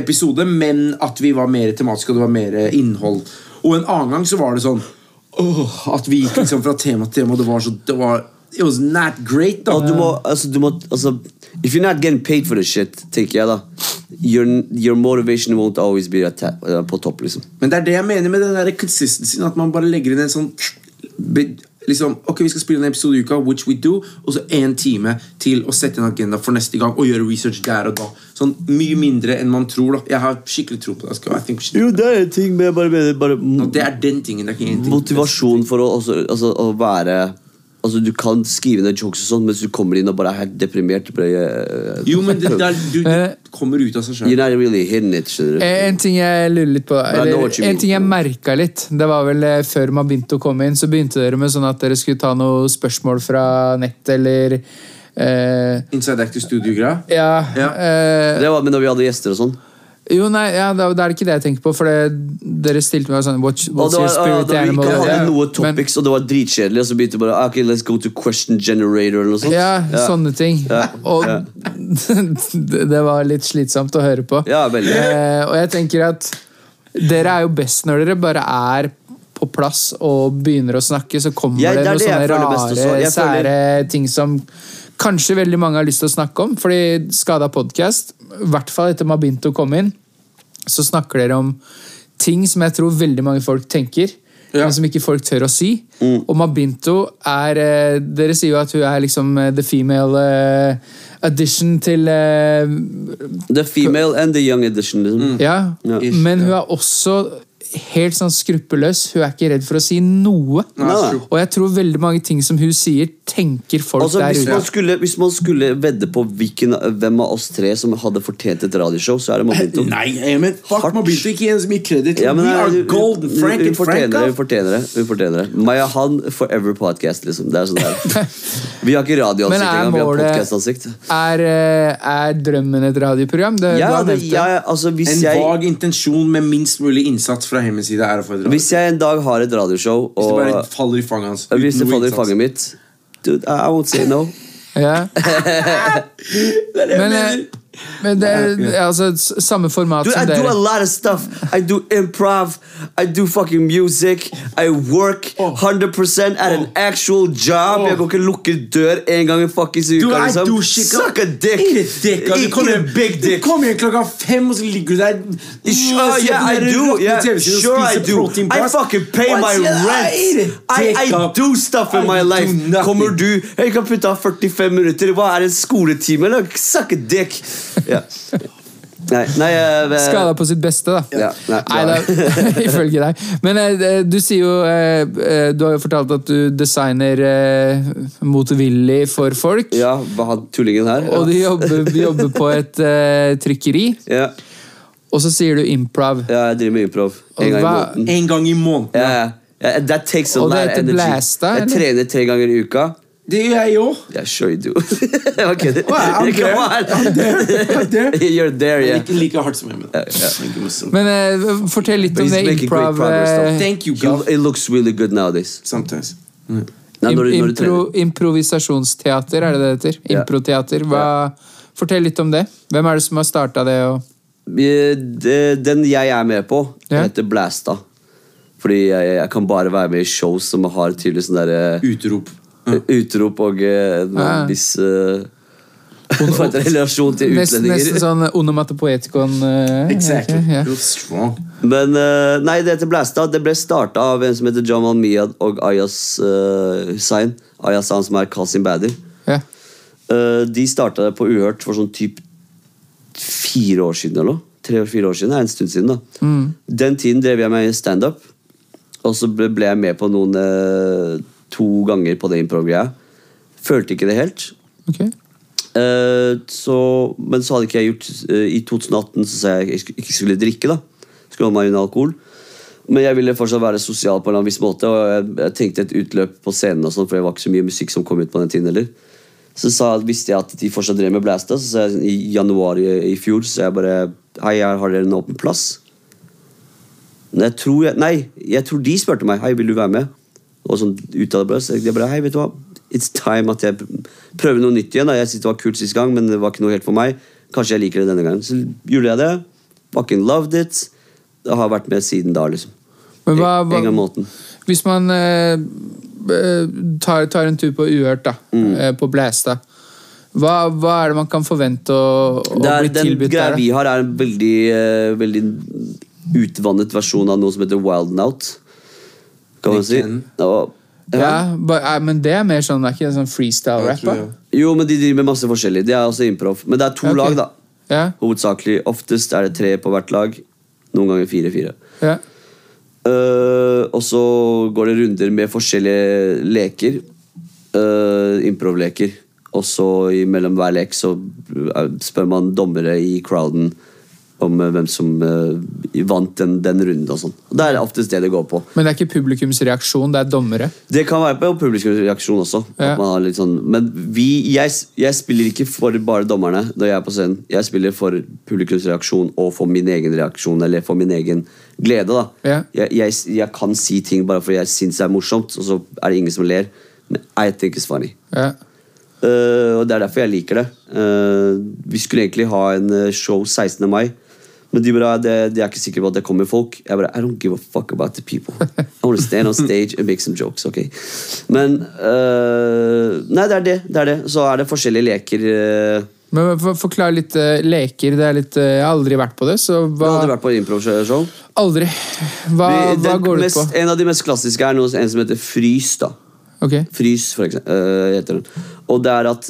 episode, men at vi var mer tematiske, og det var mer innhold. Og en annen gang så var det sånn åh, At vi gikk liksom fra tema til tema, det var så det var, It was not great, da. Og du må, altså, du må altså, If you're not getting paid for this shit, tenker jeg da Your, your motivation won't always be at, uh, på topp, liksom. Men det er det jeg mener med den der consistencyen. At man bare legger inn en sånn liksom, Ok, vi skal spille en episode i uka, which we do, og så én time til å sette en agenda for neste gang og gjøre research der og da. Sånn Mye mindre enn man tror. da Jeg har skikkelig tro på det. Skal, think Jo, det er en ting, men jeg bare mener bare no, det er den tingen. Det er ikke en ting. Motivasjon for å, også, altså, å være Altså, Du kan skrive ned jokes, og sånn mens du kommer inn og bare er helt deprimert. Bare, uh, Jo, men det, [laughs] det, er, du, Eh, det kommer ut av seg You're sjøl. really it. Eh, En ting jeg lurer litt på, eller en ting jeg merka litt, det var vel eh, før man begynte å komme inn, så begynte dere med sånn at dere skulle ta noen spørsmål fra nett, eller eh, Inside Active Studio-greia. Ja. Ja. eh, Det var med når vi hadde gjester og sånn. Jo, nei, ja, da, da er det ikke det jeg tenker på, for det, dere stilte meg sånn What's, Og what's det your var, spirit da vi animal? ikke hadde Ja, noe men- og det var dritkjedelig, og så begynte det bare Ok, let's go to question generator eller noe sånt. Ja, sånne ting. Ja, Og [laughs] det det var litt slitsomt å høre på. Ja, veldig. Eh, og jeg tenker at dere er jo best når dere bare er på plass og begynner å snakke, så kommer Ja, det det, noen sånne rare, sære ting som kanskje veldig mange har lyst til å snakke om. Fordi Skada podkast, i hvert fall etter Mabinto kom inn, så snakker dere om ting som jeg tror veldig mange folk tenker. Ja. Men som ikke folk tør å si. Mm. Og Mabinto er eh, Dere sier jo at hun er liksom eh, the female eh, addition til The female and the young edition. Liksom. Ja, Ja. Ish, men hun er også helt sånn skruppelløs. Hun er ikke redd for å si noe. Nei, Nei. Og jeg tror veldig mange ting som hun sier, tenker folk Altså, der hvis, ute. man skulle, hvis man skulle vedde på hvilken, hvem av oss tre som hadde fortjent et radioshow, så er det Mabinto. Nei, men fuck, Hardt. man begynte ikke gi henne så mye kreditt. Ja, We are golden, gold. hun- Frank hun and Frank. fortjener det, da. Hun fortjener det. Hun fortjener det. Maya Han forever podcast, liksom. Det er sånn der. [laughs] Vi har ikke radioansikt er engang, vi har podkastansikt. Er, eh, er drømmen et radioprogram? Det, du Ja, har det, nevnt det. jeg, altså, hvis, En jeg, vag intensjon med minst mulig innsats fra side er å få et radioshow. hvis jeg en dag har et radioshow, Hvis det bare faller i fanget hans. hvis det faller i fanget mitt Dude, I won't say no. Ja. [laughs] Det er det jeg Men, eh, mener. Men det er altså, samme format Dude, I do a lot of stuff. I do improv. I do fucking music. I work 100% at an actual job. Oh. Jeg går ikke lukke dør en gang i fuckings uka. Du, I liksom. do shit. Suck a dick. A dick. Du kommer a big dick. Du kommer igjen klokka fem, og så ligger du der Sure, uh, yeah, I do. Yeah, sure, I do. I fucking pay Og my rent. I I, I do stuff in I my life. Kommer du Jeg kan putte av 45 minutter. Hva er en skoletime? Eller? Suck a dick. Ja. Nei, nei eh, Skada på sitt beste, da. Ja, nei, Nei, da, [laughs] ifølge deg. Men eh, du sier jo eh, Du har jo fortalt at du designer motvillig for folk. Ja, hva han tullingen her? Og du Ja. jobber, jobber på et trykkeri, Ja. og så sier du improv. ja, jeg driver med improv. En gang i hva- måneden. En gang i måneden. Ja, ja. Ja, that takes a Og lot det of heter energy. blæsta, Jeg trener tre ganger i uka. Det gjør jeg òg. Yeah, sure you do. [laughs] Jeg kødder. [laughs] I'm there. I'm there. I'm [laughs] there. You're there, yeah. Ikke like hardt som jeg, men sånn. Men uh, fortell litt But om det improv... eh, Thank you, Gav. It looks really good nowadays. Sometimes. Mm. Now, når impro, improvisasjonsteater, er det det heter? Yeah. Improteater. Fortell litt om det. Hvem er det som har starta det? Og... Eh, Den jeg er med på, yeah. heter Blasta. Fordi jeg, jeg kan bare være med i shows som har tydelig sånn derre Utrop. Utrop og eh, en viss eh, Hva [laughs] relasjon til utlendinger. nesten sånn onomatopoetikon. Uh, [laughs] Exactly. Yeah. Men uh, nei, det heter Blasta. Det ble starta av en som heter Jamal Miyad og Ayas uh, Hussain. Ayas han som er Kasim Bader. Yeah. Uh, de starta det på Uhørt for sånn typ fire år siden eller noe. Tre-fire år siden. Det er en stund siden. da Den tiden drev jeg med standup. Og så ble, jeg med på noen to ganger på det improv-greia. Følte ikke det helt. Okay. Uh, så, men så hadde ikke jeg gjort uh, I 2018 så sa jeg jeg sk- ikke skulle drikke. da Skulle holde meg unna alkohol. Men jeg ville fortsatt være sosial på en viss måte. Og jeg, jeg tenkte et utløp på scenen, og sånt, for det var ikke så mye musikk som kom ut på den tiden heller. Så sa, visste jeg at de fortsatt drev med Blasta. Så sa jeg i januar i, i fjor så jeg bare Hei, her har dere en åpen plass. Jeg tror jeg, Nei, jeg tror de spurte meg Hei, vil du være med. Og sånn ut av det blå. så jeg bare, hei, vet du hva It's time at jeg prøver noe nytt igjen. da Jeg syntes det var kult sist gang, men det var ikke noe helt for meg. Kanskje jeg liker det denne gangen. Så gjorde jeg det. Fucking loved it. Det har vært med siden da, liksom. Men hva, En gang måten. hvis man eh, eh, tar, tar en tur på Uhørt, da, Mm. eh, på Blæstad, hva, hva er det man kan forvente å, å er, bli den greia vi har, er en veldig, eh, veldig utvannet versjon av noe som heter Wild Out. Kan man si. Og, Ja, ja. ba, eh, men det er mer sånn, det er ikke en sånn freestyle-rap? Jeg tror da? jeg- Jo, men de driver med masse forskjellig. De er også improv. Men det er to okay. lag, da. Ja, Hovedsakelig. Oftest er det tre på hvert lag. Noen ganger fire-fire. ja. Uh, og så går det runder med forskjellige leker. Uh, Improv-leker. Og så mellom hver lek så spør man dommere i crowden om eh, hvem som eh, vant den, den runden og sånn. Det er oftest det det går på. Men det er ikke publikums reaksjon, det er dommere. Det kan være på publikumsreaksjon også. Ja. Sånn, men vi, jeg, jeg spiller ikke for bare dommerne når jeg er på scenen. Jeg spiller for publikumsreaksjon og for min egen reaksjon eller for min egen glede. da. Ja. Jeg, jeg, jeg kan si ting bare fordi jeg syns det er morsomt, og så er det ingen som ler. Men I think it's funny. Ja. Uh, og det er derfor jeg liker det. Uh, vi skulle egentlig ha en show 16. mai. Men de, bare, de, de er ikke sikre på at det kommer folk. Jeg bare, I don't give a fuck about the people. I want to stand on stage and make some jokes. ok Men uh, Nei, det er det. det er det Så er det forskjellige leker. eh. Men for, Forklar litt uh, leker. det er litt, uh, Jeg har aldri vært på det, så Du hva har aldri vært på improv-show? Aldri. Hva, Vi- hva går det ut på? En av de mest klassiske er noe, en som heter Frys. da Ok, Frys, for eksempel, heter den. Og det er at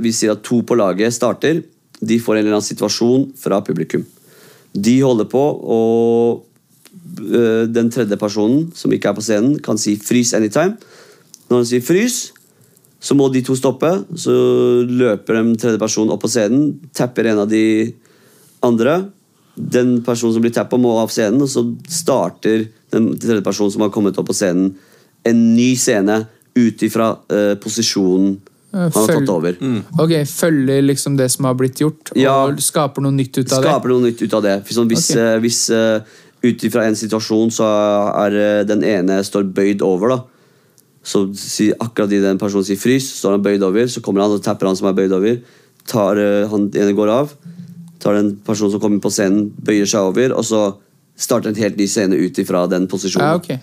vi sier at to på laget starter. De får en eller annen situasjon fra publikum. De holder på, og øh, den tredje personen som ikke er på scenen, kan si 'frys anytime'. Når han sier 'frys', så må de to stoppe. Så løper den tredje personen opp på scenen, tapper en av de andre. Den personen som blir tappa, må av scenen, og så starter den tredje personen som har kommet opp på scenen, en ny scene ut ifra uh, posisjonen følg- tatt over. Ok, Følger liksom det som har blitt gjort, Ja. og skaper noe nytt ut av det? Skaper noe nytt ut av det. Sånn, hvis Ok. eh, hvis eh, ut ifra en situasjon så er eh, den ene står bøyd over, da. Så si, akkurat i den personen sier frys, så står han bøyd over. Så kommer han og tapper han som er bøyd over. Tar, eh, han ene går av. Tar den personen som kommer på scenen, bøyer seg over. Og så starter en helt ny scene ut ifra den posisjonen. Ja, okay.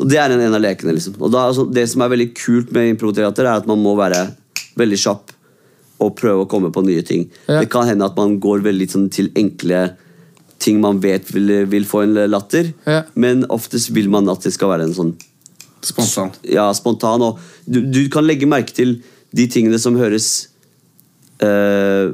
Og Det er en, en av lekene. liksom Og da, altså, Det som er veldig kult med improteater, er at man må være veldig kjapp og prøve å komme på nye ting. Ja. Det kan hende at man går veldig sånn, til enkle ting man vet vil, vil få en latter, Ja. men oftest vil man at det skal være en sånn Spontan. ja, spontan. Og du, du kan legge merke til de tingene som høres uh,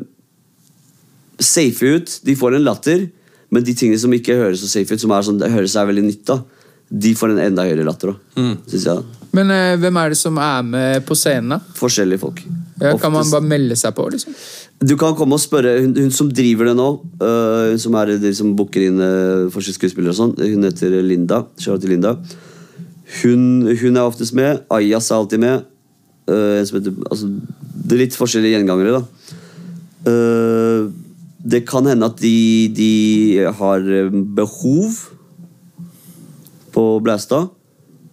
safe ut. De får en latter, men de tingene som ikke høres så safe ut, som er sånn, det høres seg veldig nytt da, de får en enda høyere latter. òg, mm. syns jeg. Men eh, hvem er det som er med på scenen? da? Forskjellige folk. Ja, kan man bare melde seg på? liksom? Du kan komme og spørre hun, hun som driver det nå, uh, hun som er de som booker inn uh, forskjellige skuespillere og sånn, hun heter Linda. Charlotte Linda. Hun, hun er oftest med. Ayas er alltid med. Uh, en som heter, altså, det er litt forskjellige gjengangere, da. Uh, det kan hende at de, de har behov på Blæstad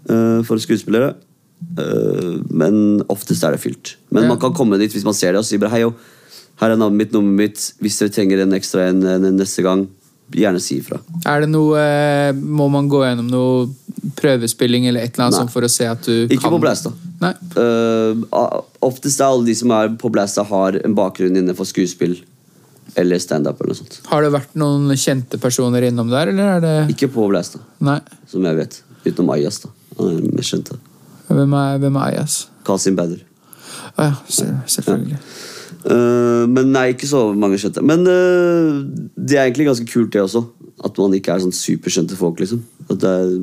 øh, for skuespillere. Øh, men oftest er det fylt. Men man kan komme dit hvis man ser det og si bare hei, jo, her er navnet mitt, nummeret mitt. Hvis dere trenger en ekstra en, neste gang, gjerne si ifra. Er det noe, eh, Må man gå gjennom noe prøvespilling eller et eller annet Nei. sånt for å se at du Ikke kan på Blæstad. Nei. Øh, oftest er alle de som er på Blæstad, har en bakgrunn innenfor skuespill eller standup. eller noe sånt. Har det vært noen kjente personer innom der, eller er det Ikke på Blæstad, som jeg vet. Utenom Ayas. da. Han er mest kjente. Hvem er, hvem er Ayas? Kasim Badder. Å ja, selvfølgelig. selvfølgelig. Uh, men nei, ikke så mange kjente. Men uh, det er egentlig ganske kult, det også. At man ikke er sånn superkjente folk, liksom. At det er,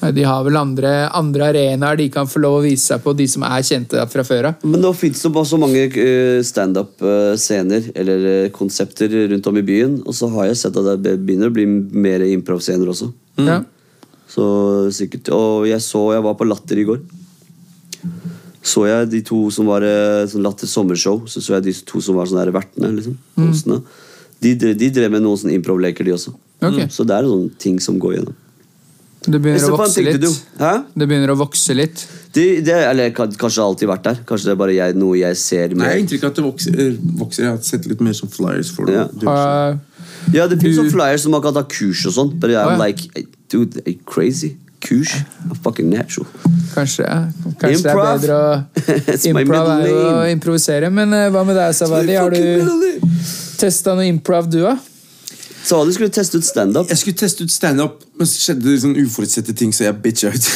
De har vel andre, andre arenaer de kan få lov å vise seg på, de som er kjente fra før av. men nå fins det bare så mange øh, standup-scener eller øh, konsepter rundt om i byen. Og så har jeg sett at det begynner å bli mer improv-scener også. Ja. Så sikkert Og jeg så Jeg var på Latter i går. Så jeg de to som var eh, sånn Latter sommershow. Så så jeg de to som var sånne her vertene. liksom mm. De, de drev med noen sånne improv-leker, de også. Ok. Så det er sånne ting som går gjennom. Det begynner å vokse litt. Det begynner å vokse litt. Det, det, eller Kanskje det alltid vært der. Kanskje det er bare jeg, noe jeg ser mer. jeg har inntrykk av at det vokser, eh, vokser. Jeg har sett litt mer som flyers for det. Ja. det. Ja, det finnes Du- sånne flyers som man kan ta kurs og sånn. But I'm er like, dude, I'm you crazy? Kurs? I'm fucking natural. Kanskje, ja. Kanskje det er bedre å [laughs] Improv er å improvisere. Men uh, hva med deg, Savadi? Har du testa noe improv, du, da? Så du skulle teste ut standup. Jeg skulle teste ut standup, men så skjedde det sånn uforutsette ting, så jeg bitcha ut.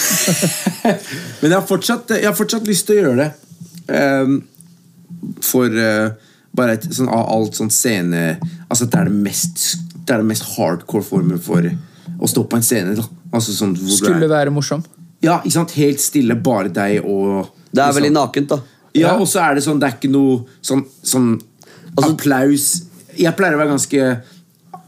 [laughs] men jeg har, fortsatt, jeg har fortsatt lyst til å gjøre det. Um, for uh, bare et, sånn, av alt sånn scene Altså det er det mest Det er det mest hardcore formen for å stå på en scene. Da. Altså sånn Skulle er, være morsom. Ja, ikke sant? Helt stille, bare deg og Det er veldig nakent, da. Ja, Ja. og så er det sånn Det er ikke noe sånn, sånn Altså- applaus Jeg pleier å være ganske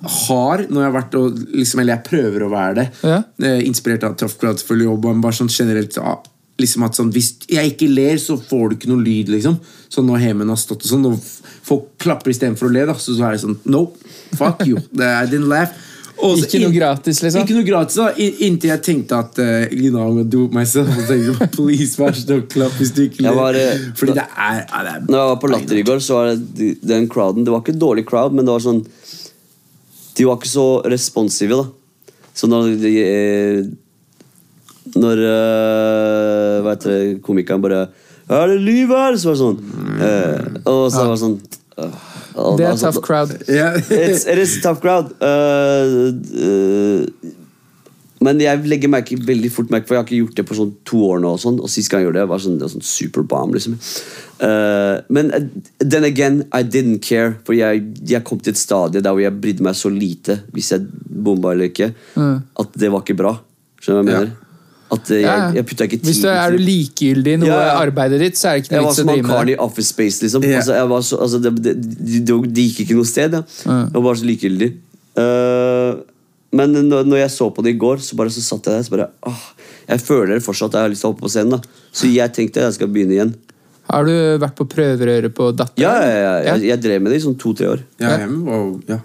hard når jeg har vært og liksom, Eller jeg prøver å være det. Ja. Eh, inspirert av Tough Crowd for jobb. Men bare sånn generelt ah, liksom at sånn, Hvis jeg ikke ler, så får du ikke noe lyd. liksom Sånn Når Hemen har stått og sånn, og folk klapper istedenfor å le, da så, så er det sånn No, fuck you. [laughs] I didn't laugh. Også, Ikke noe gratis, liksom? Ikke noe gratis, da Inntil jeg tenkte at uh, you know, I'm do myself. Og så tenkte [laughs] Please, vær så snill, klapp hvis du ikke ler. Fordi da, det er, ja, det er Når jeg var på Latter i går, så var det den crowden Det var ikke dårlig crowd, men det var sånn De var ikke så responsive, da. Så når de eh, Når eh, Hva heter det, komikeren bare Er det liv her? Så var det sånn. Uh, og så var det sånn øh, Det er altså, tough crowd. [laughs] It's, it is tough crowd. Uh, uh, men jeg legger merke, veldig fort merke For jeg har ikke gjort det på sånn to år nå. Og, sånn, og sist gang jeg gjorde det, var sånn, det var sånn super bomb. Liksom. Uh, men uh, then again, I didn't care. For jeg, jeg kom til et stadie der hvor jeg brydde meg så lite hvis jeg bomba eller ikke, at det var ikke bra. Skjønner du hva jeg Ja. mener? At uh, jeg, jeg putta ikke tid Hvis du er du likegyldig i noe Ja, ja. arbeidet ditt, så er det ikke noe var vits å som Jeg var som med i. Office Space, liksom. Yeah. Altså, så, altså, det, det, det, det gikk ikke noe sted. Ja. Jeg var bare så likegyldig. Eh, men når, når jeg så på det i går, så, bare, så satt jeg der så bare åh, Jeg føler fortsatt at jeg har lyst til å hoppe på scenen. Da. Så jeg tenkte jeg skal begynne igjen. Har du vært på prøverøret på Datter? Ja, ja, ja, jeg, jeg drev med det i sånn to-tre år. Ja, jeg var, ja.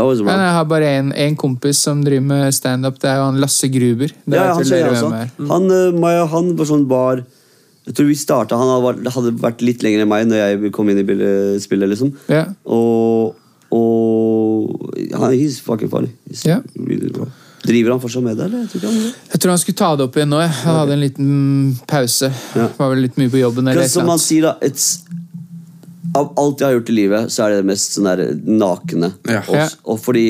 Men jeg har bare en, kompis som driver med standup. Det er jo han Lasse Gruber. Det Ja, han jeg også. er. Han, eh, Maja, han var sånn bar Jeg tror vi startet, Han hadde vært, hadde vært litt lenger enn meg når jeg kom inn i spillet. liksom Ja. Og, og han, He's fucking funny. He's yeah. really bra. Driver han fortsatt med det? eller? Jeg tror ikke han. Jeg tror han skulle ta det opp igjen nå. jeg. Han hadde en liten pause. Ja. Var vel litt mye på jobben. eller som han sier da it's, Av alt jeg har gjort i livet, så er det det mest sånn der nakne. Ja. Og, og fordi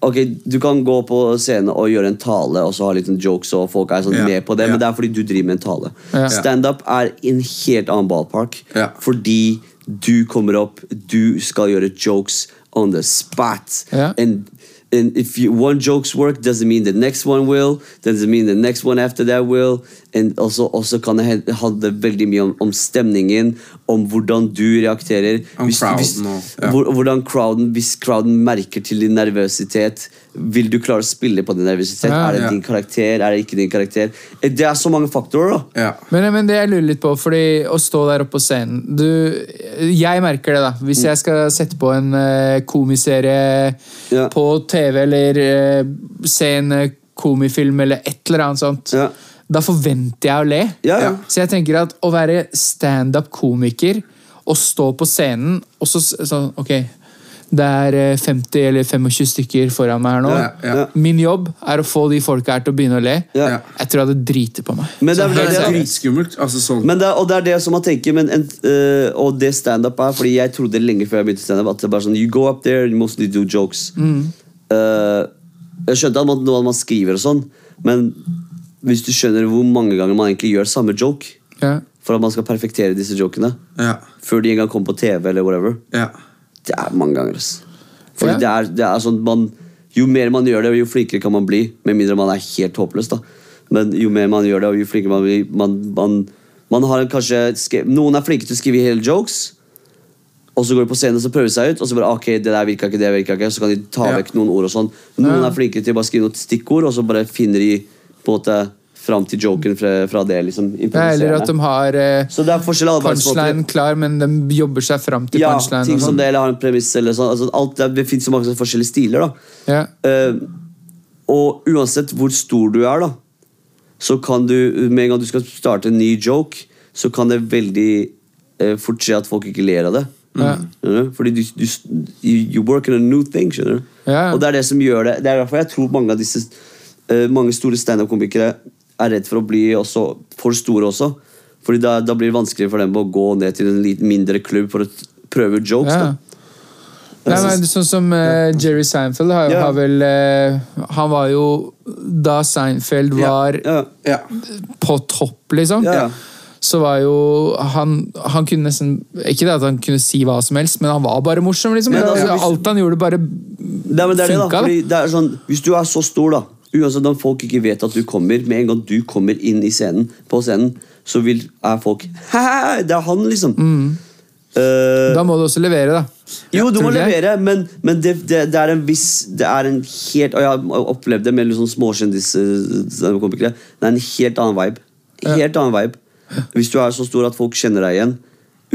Ok, Du kan gå på scenen og gjøre en tale og så ha litt sånn jokes, og folk er sånn Ja. med på det, Ja. men det er fordi du driver med en tale. Ja. Standup er en helt annen ballpark. Ja. Fordi du kommer opp, du skal gjøre jokes on the spot. Ja. And, and if you, one jokes work, doesn't mean the next one will. Doesn't mean the next one after that will. And også, også kan det handle veldig mye om, om stemningen, om hvordan du reagerer. Crowden og- ja. hvor- hvordan crowden, Hvis crowden merker til din nervøsitet, vil du klare å spille på din nervøsitet? Ja, er det ja. din karakter? Er det ikke din karakter? Eh, Det er så mange faktorer, da. Ja. Men, men det jeg lurer litt på, fordi å stå der oppe på scenen du, Jeg merker det, da. Hvis jeg skal sette på en uh, komiserie Ja. på TV, eller uh, se en komifilm, eller et eller annet sånt, Ja. Da forventer jeg å le. Ja, ja. Så jeg tenker at å være standup-komiker og stå på scenen, og så sånn Ok, det er eh, 50 eller 25 stykker foran meg her nå. Ja, ja. Min jobb er å få de folka her til å begynne å le. Ja. Jeg tror jeg hadde driti på meg. Men det er Det er dritskummelt. Altså sånn Men det, og det er det som man tenker, men en, uh, og det standup er Fordi jeg trodde lenge før jeg begynte standup at det bare sånn You go up there, you mostly do jokes. Øh, jeg skjønte at man, noe man skriver og sånn, men hvis du skjønner hvor mange ganger man egentlig gjør samme joke Ja. for at man skal perfektere disse jokene Ja. før de en gang kommer på TV eller whatever, Ja. det er mange ganger. ass. Fordi Ja. det, er, det er sånn man, Jo mer man gjør det, jo flinkere kan man bli. Med mindre man er helt håpløs. da Men jo mer man gjør det, jo flinkere man blir man, man, man har kanskje Noen er flinke til å skrive hele jokes, og så går de på scenen og så prøver de seg ut, og så bare ok, det der virka ikke, det virka ikke, så kan de ta Ja. vekk noen ord og sånn. Noen Ja. er flinke til å bare skrive noen stikkord, og så bare finner de på en måte fram til joken fra, fra det. liksom eller at de har eh, Så det er punchline klar, men de jobber seg fram til Ja, punchline. ting som sånn. det, eller har en premiss eller sånn. Altså, alt, det, finnes så mange forskjellige stiler, da. Ja. Uh, og uansett hvor stor du er, da, så kan du med en gang du skal starte en ny joke, så kan det veldig uh, fort skje at folk ikke ler av det. Ja. Skjønner? Fordi du, du you, work in a new thing, skjønner du? Ja. Og det er det som gjør det. Det er derfor jeg tror mange av disse Mange store standup-komikere er redd for å bli også for store også. Fordi da, da blir det vanskeligere for dem å gå ned til en litt mindre klubb for å prøve ut jokes. Ja. da. Nei, men Sånn som uh, Jerry Seinfeld har, Ja. har vel uh, Han var jo Da Seinfeld var Ja. Ja. på topp, liksom. Så var jo han Han kunne nesten Ikke det at han kunne si hva som helst, men han var bare morsom. liksom. Men altså, altså, hvis- alt han gjorde, bare funka. det det, da. Da. Det sånn, hvis du er så stor, da Uansett om folk ikke vet at du kommer, med en gang du kommer inn i scenen, på scenen, så vil, er folk Hæ, det er han, liksom. Eh, Da må du også levere, da. jo, du må levere, men, men det, det, det er en viss Det er en helt Og jeg har opplevd det med liksom sånn småkjendiskomikere. Det er en helt annen vibe. Helt annen vibe. Hvis du er så stor at folk kjenner deg igjen,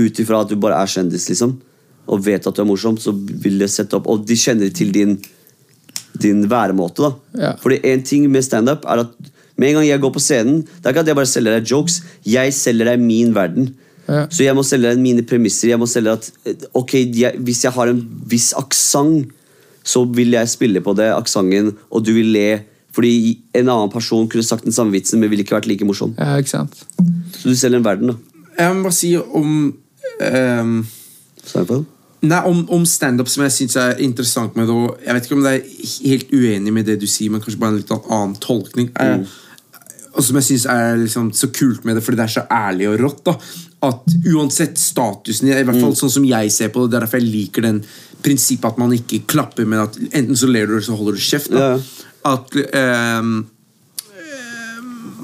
ut ifra at du bare er kjendis, liksom, og vet at du er morsom, så vil det sette opp Og de kjenner til din din væremåte. da Ja. Fordi en ting med standup er at med en gang jeg går på scenen Det er ikke at jeg bare selger deg jokes, jeg selger deg min verden. Ja. Så jeg må selge deg mine premisser. Jeg må selge at eh, Ok, jeg, Hvis jeg har en viss aksent, så vil jeg spille på det aksenten, og du vil le. Fordi en annen person kunne sagt den samme vitsen, men ville ikke vært like morsom. Ja, ikke sant? Så du selger en verden, da. Jeg må bare si om um Seinfeld. Nei, om, om standup som jeg syns er interessant med det. Jeg vet ikke om det er helt uenig med det du sier, men kanskje bare en litt annen tolkning. Er, Og som jeg syns er liksom så kult med det, fordi det er så ærlig og rått. da At uansett statusen, i hvert fall sånn som jeg ser på det, det er derfor jeg liker den prinsippet at man ikke klapper, men at enten så ler du, eller så holder du kjeft. da Ja. At um,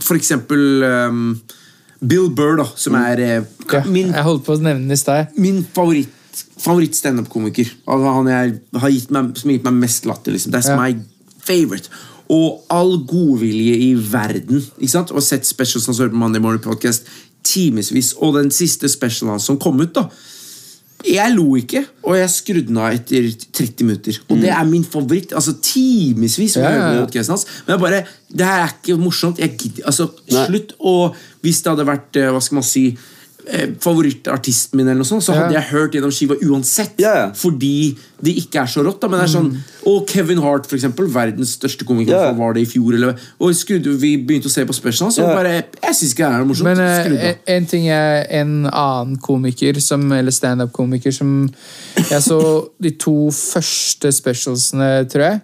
for eksempel um, Bill Burr, da, som er mm. Ja, min jeg holdt på å nevne den i stad. min favoritt favoritt standup-komiker. Altså, han jeg har gitt meg, som har gitt meg mest latter. Liksom. That's Ja. my favorite. Og all godvilje i verden. Ikke sant? Og sett specials hans på Monday Morning Podcast timevis. Og den siste specialen hans som kom ut, da. Jeg lo ikke, og jeg skrudde den av etter 30 minutter. Og det er min favoritt. Altså Timevis Ja, ja, ja. hans. Men jeg bare, det her er ikke morsomt. Jeg gidder, altså, slutt Og Hvis det hadde vært eh, hva skal man si eh, favorittartisten min, eller noe sånt, så hadde jeg hørt gjennom skiva uansett. Fordi det ikke er så rått. Da, men det er sånn, Og Kevin Hart, for eksempel, verdens største komiker. yeah. Var det i fjor? Eller, og skrudde, vi begynte å se på specials, så Ja. bare Jeg syns ikke det er morsomt. Men eh, en, en ting er en annen komiker, som, eller standup-komiker, som Jeg så de to første specialsene, tror jeg.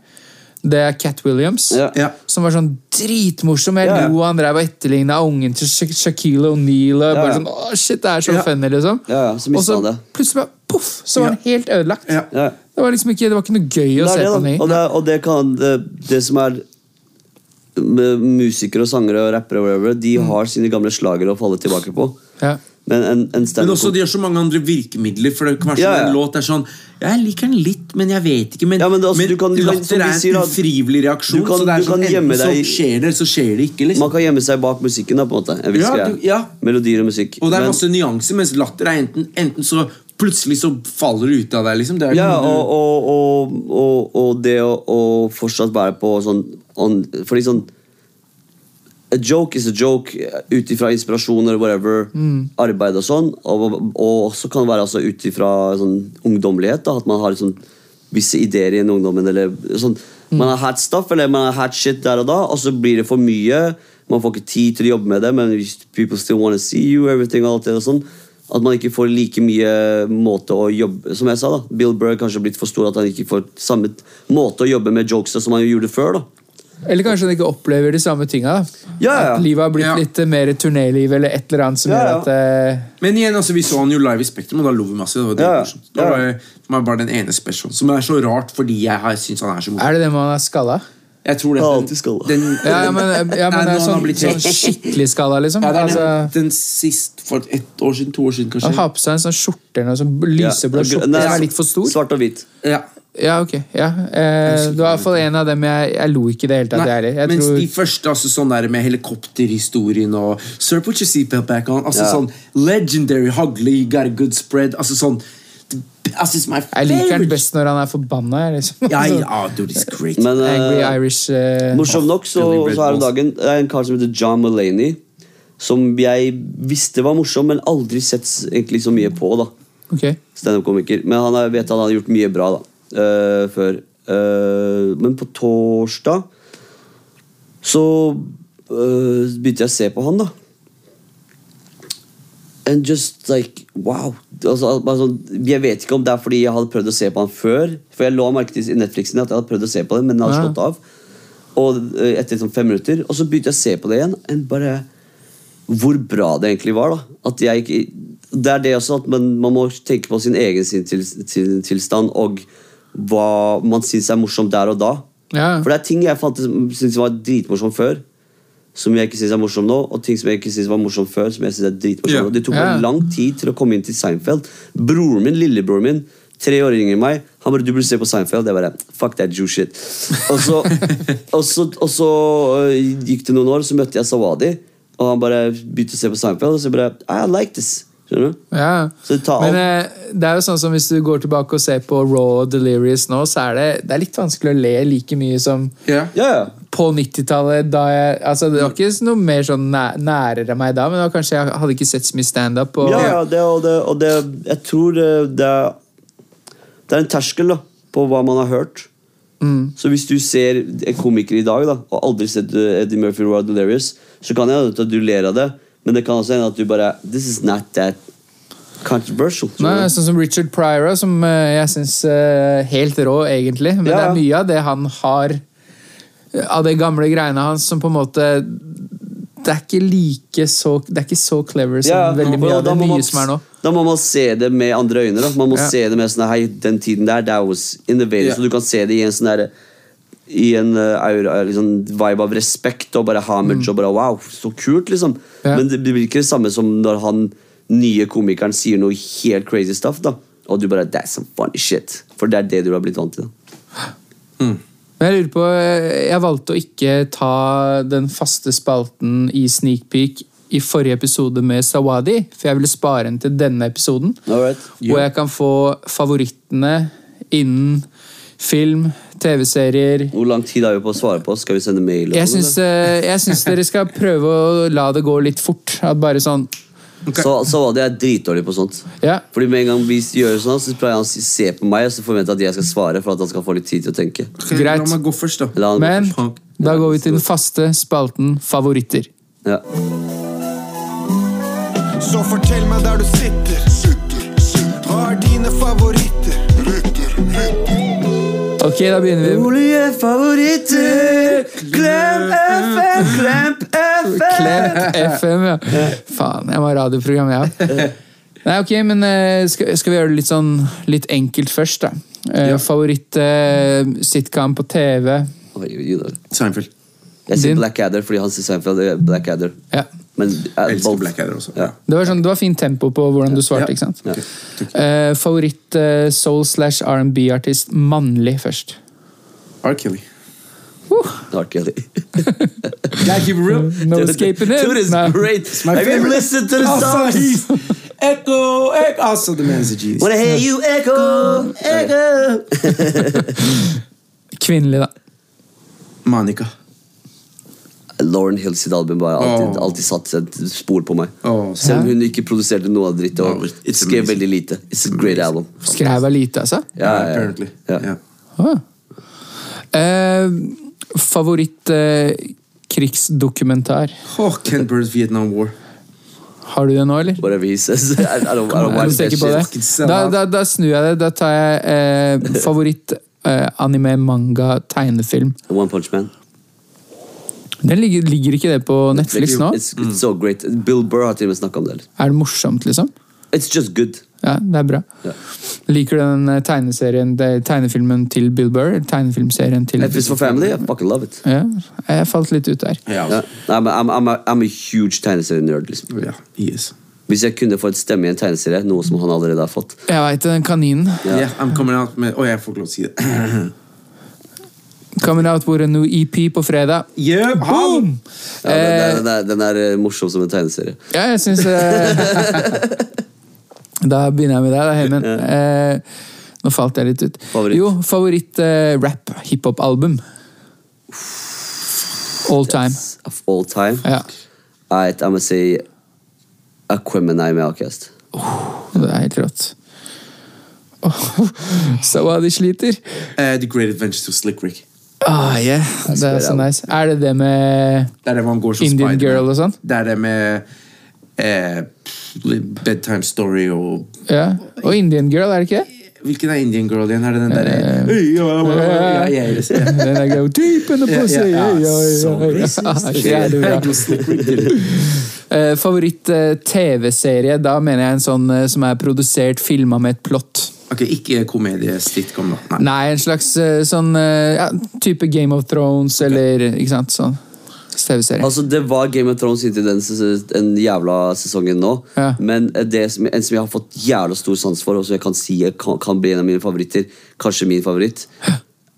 Det er Cat Williams. Ja. Som var sånn dritmorsom. Jeg lo han drev og etterligna ungen til Sha Shaquille O'Neal. og Bare sånn, Åh, shit, det er så funny, liksom. Så og så plutselig bare poff, så var han helt ødelagt. Det var liksom ikke, det var ikke noe gøy å Det se på ham. Og det, og det kan det, det som er med musikere og sangere og rappere, og whatever, de Mm. har sine gamle slagere å falle tilbake på. Ja. Men en, en Men også de har så mange andre virkemidler. For det kan være sånn Ja, ja. En låt er sånn Jeg liker den litt, men jeg vet ikke. Men, Ja, men er men du kan- du latter er en ufrivillig reaksjon. du kan- så det er sånn, enten deg så skjer det, så skjer det ikke. liksom Man kan gjemme seg bak musikken, da, på en måte. jeg visker, Ja, du- ja. Melodier og musikk. Og det er Men- masse nyanser, mens latter er enten, enten så plutselig så faller det ut av deg. liksom det Ja, du- og, og, og, og, det å, fortsatt være på sånn Fordi sånn A joke is a joke eh, ut ifra inspirasjoner, whatever, arbeid og sånn. Og, og så kan det være altså ut ifra sånn ungdommelighet. At man har sånn, visse ideer i en ungdommen. Eller, sånn, Man har hatt stuff, eller man har hatt shit der og da, og så blir det for mye. Man får ikke tid til å jobbe med det, men people still wanna see you. everything og alt det og sånn At man ikke får like mye måte å jobbe Som jeg sa, da Bill Burr kanskje har blitt for stor at han ikke får samme måte å jobbe med jokesa som han gjorde før. da Eller kanskje han ikke opplever de samme tinga. Ja, ja. At livet har blitt Ja. litt eh, mer turnéliv eller et eller annet som Ja, gjør at eh, Men igjen, altså, vi så han jo live i Spektrum, og da lo vi masse. Det var Ja, ja. dritmorsomt. Det var, det var bare den ene specialen, som er så rart fordi jeg syns han er så god. Er det det man er skalla? Jeg tror det Han er den- alltid skalla. den- Ja, ja, men, ja, men Nei, det er han sånn, sånn skikkelig skalla, liksom. Ja, det er altså, den, den sist for ett år siden, to år siden, kanskje. han har på seg en sånn skjorte eller noe sånn lyseblå Ja. skjorte som er litt for stor. Svart og hvit. Ja. Ja, ok. Ja. Eh, det var i hvert fall en av dem jeg, jeg lo ikke i det hele tatt, Nei, jeg mens tror, de første, altså sånn der med helikopterhistorien og Sir, put your seatbelt back on. Altså Ja. sånn Legendary Hugley, you got a good spread. Altså sånn altså, it's my jeg liker den best når han er forbanna. Liksom. Ja, ja, [laughs] dude, it's great. Men uh, Angry Irish uh, morsomt nok så, så er dagen Det er en kar som heter John Mulaney. Som jeg visste var morsom, men aldri sett egentlig så mye på. da Ok. Standup-komiker. Men han har, vet han har gjort mye bra da eh, før. Uh, men på torsdag så eh, begynte jeg å se på han, da. And just like wow. Altså, sånn, jeg vet ikke om det er fordi jeg hadde prøvd å se på han før. For jeg lå merke til i Netflixen at jeg hadde prøvd å se på det, men den hadde slått av. Og etter sånn fem minutter Og så begynte jeg å se på det igjen. And bare hvor bra det egentlig var. da At jeg ikke Det er det også at man, man må tenke på sin egen Tilstand og hva man syns er morsomt der og da. Ja. For det er ting jeg syntes var dritmorsomt før, som jeg ikke syns er morsomt nå, og ting som jeg ikke syns var morsomt før, som jeg synes er dritmorsomt Ja. Det tok meg lang tid til å komme inn til Seinfeld. Broren min, lillebroren min, tre år yngre enn meg, han bare 'Du burde se på Seinfeld.' Jeg bare 'Fuck that Jew shit'. Og så, [laughs] og så, og så øh, gikk det noen år, så møtte jeg Sawadi, og han bare begynte å se på Seinfeld, og så bare 'I like this'. Skjønner du? Ja. Så tar Men eh, det er jo sånn som hvis du går tilbake og ser på Raw og Delirious nå, så er det, det er litt vanskelig å le like mye som Ja. Ja, ja. på 90-tallet. da jeg, altså Det var ikke noe mer sånn næ nærere meg da, men det var kanskje jeg hadde ikke sett så mye standup. og- Ja, ja det, og, det, og det Jeg tror det, det, er, det er en terskel da på hva man har hørt. Mm. Så hvis du ser en komiker i dag da og aldri sett uh, Eddie Murphy Raw Delirious, så kan det at du ler av det, men det kan også hende at du bare This is not that controversial. Nei, sånn som Richard Pryor, som eh, jeg syns er helt rå, egentlig. Men Ja, det er mye av det han har Av de gamle greiene hans som på en måte Det er ikke like så Det er ikke så clever som Ja, veldig mye av det mye nye man- som er nå. Da må man se det med andre øyne. da Man må Ja. se det med sånn Hei, den tiden der, that was innovative. Ja. Så du kan se det i en sånn derre i en uh, aura, liksom, vibe av respekt og bare homage og bare wow, så kult, liksom. Mm. Ja. Men det blir ikke det samme som når han nye komikeren sier noe helt crazy stuff, da. Og du bare That's some funny shit. For det er det du har blitt vant til. da Men jeg lurer på eh, Jeg valgte å ikke ta den faste spalten i Sneak Peek i forrige episode med Sawadi, for jeg ville spare den til denne episoden. Alright. Hvor jeg kan få favorittene innen film, TV-serier Hvor lang tid har vi på å svare på? Skal vi sende mail? og Jeg sånn, syns, eh, dere skal [laughs] prøve å la det gå litt fort. At bare sånn Så, så var det jeg dritdårlig på sånt. Ja. Fordi med en gang vi gjør sånn, så pleier han å se på meg og så forventer at jeg skal svare for at han skal få litt tid til å tenke. Okay, Greit. La meg gå først, da. Men først. da går vi til den faste spalten favoritter. ja. Så fortell meg der du sitter. Hva er dine favoritter? Ok, da begynner vi. Rolige favoritter, glem FM, glem FM! Klemt FM, ja. Faen, jeg må ha radioprogram, jeg ja. Nei, ok, men eh, skal, skal vi gjøre det litt sånn litt enkelt først, da. Eh, Ja. Favoritt eh, sitcom på TV? Seinfeld. Jeg sier Blackadder fordi han sier Seinfeld. er Blackadder. Ja. Men Jeg uh, elsker both. Blackadder også. Ja. Det var, sånn, det var fint tempo på hvordan du svarte, Ja. ikke sant? Ja. Uh, favoritt uh, soul slash R&B-artist mannlig først. R. Kelly. [laughs] R. Kelly. Gotta keep it real. [laughs] No escaping it. Dude is Nei. great. my Have you listened to the Also, songs? Echo, echo. Also, the man's a genius. Wanna hear you echo, echo. [laughs] Kvinnelig, da. Monica. Lauren Hill sitt album har alltid, oh. alltid satt et spor på meg. Oh, Selv om hun ikke produserte noe av dritt og No, it's skrev amazing. veldig lite. It's a great album. Skrev jeg lite, altså? Ja, ja, ja. apparently. Ja. Yeah. Ah. Eh, favoritt eh. Oh, Ken Burns Vietnam War. Har du det nå, eller? Whatever he says. I, I don't, I don't Er du sikker på det? Da, da, da snur jeg det. Da tar jeg eh, favoritt eh, anime, manga, tegnefilm. One Punch Man. Den ligger, ligger ikke det på Netflix nå? It's, it's so great. Bill Burr har til og med snakka om det. Er det morsomt, liksom? It's just good. Ja, det er bra. Yeah. Liker du den eh, tegneserien, tegnefilmen til Bill Burr? Tegnefilmserien til Netflix for family. I fucking love it. Ja, jeg falt litt ut der. Yeah, Yeah. I'm, I'm, I'm, a, I'm a huge tegneserienerd. Liksom. yeah, he is. Hvis jeg kunne få et stemme i en tegneserie, noe som han allerede har fått Jeg veit det, den kaninen. Yeah. Yeah, I'm coming out med Oh, jeg får ikke lov til å si det. [clears throat] Coming out with a new EP på fredag. Yeah, Boom! ja, den, er, den, er, den er eh, morsom som en tegneserie. Ja, jeg syns [laughs] Da begynner jeg med deg, da, Heimen. Eh, nå falt jeg litt ut. Favoritt? Jo, favoritt eh. All time. Of all time. Ja. Right, I'm gonna say Aquemini med Outcast. Det er helt rått. [laughs] Så hva de sliter. Uh, The Great Adventures of Slick Rick. Ah, yeah. Det er så nice. Er det det med Det er det man går som Indian. Girl og sånn? Det er det med eh, Bedtime Story og Ja. Og Indian Girl, er det ikke det? Hvilken er Indian Girl igjen? Er det den Eh, derre ja, ja, ja, ja. Den er go deep in the Ja, pussy. ja, ja. Ja, ja, ja, ja. Ja, [laughs] er Eh, Favoritt-TV-serie? Da mener jeg en sånn eh, som er produsert, filma med et plott. Ok, Ikke komedie-sitcom, da. Nei. Nei, en slags eh, sånn eh, ja, type Game of Thrones eller ikke sant, sånn TV-serie. Altså, Det var Game of Thrones inntil den, den jævla sesongen nå. Ja. Men det som, en som jeg har fått jævla stor sans for, og som jeg kan si jeg kan, kan bli en av mine favoritter, kanskje min favoritt,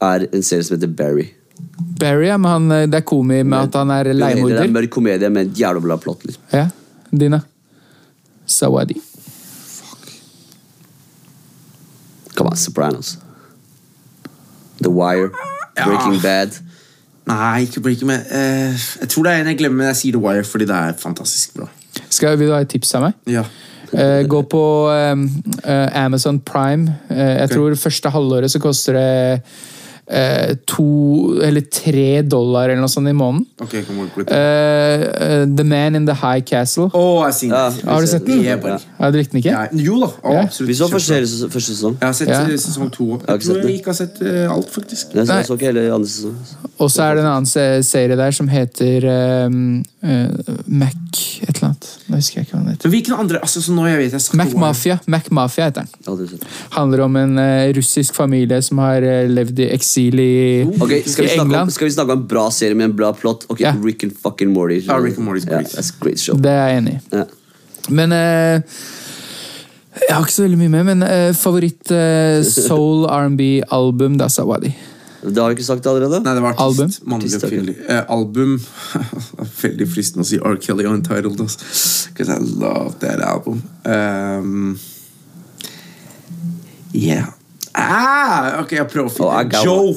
er en serie som heter Barry. Barry, ja, men han, eh, det er komi med at han er Det er en mørk komedie med et jævla bra plott. Liksom. Ja, Dina. Sawadi. Come on, Sopranos. The Wire. Breaking Bad. Nei, ikke Breaking Bad. Uh, jeg tror det er en jeg glemmer, men jeg sier The Wire fordi det er fantastisk bra. Skal, vil du ha et tips av meg? Ja. Uh, gå på eh, Amazon Prime. Eh, jeg okay. tror første halvåret så koster det eh, to eller tre dollar eller noe sånt i måneden. Okay. Eh, eh, The Man in the High Castle. Sier Ja. Har du sett den? Yeah, buddy. Ja, du likte den ikke? Ja, jo da, oh, absolutt. Vi så første, første sesong. Jeg har sett Ja. eh, sesong to Jeg, Jeg tror jeg ikke har sett eh, alt, faktisk. Nei. Nei. Og så er det en annen serie der som heter eh, Mac et eller annet. Nå husker jeg ikke hva den heter. Hvilken andre altså, så nå jeg vet jeg Mac Mafia. Mac Mafia heter den. Handler om en uh, russisk familie som har uh, levd i eksil i, okay, skal i England. om, skal vi snakke om en bra serie med en bra plot? Ok, Ja. Rick and fucking Morty. Ja, Rick and Morty's great. that's a great show. Det er jeg enig i. Yeah. Men uh, Jeg har ikke så veldig mye med, men eh, favoritt eh, [laughs] soul R&B-album, da Sawadi. Det har vi ikke sagt allerede? Nei, det var artist. Album? Mannlig Artist, og kvinnelig. Eh, album [laughs] Veldig fristende å si R. Kelly Untitled. ass. Because I love that album. Um, yeah. Ah, ok, jeg prøver å Oh, finne Joe.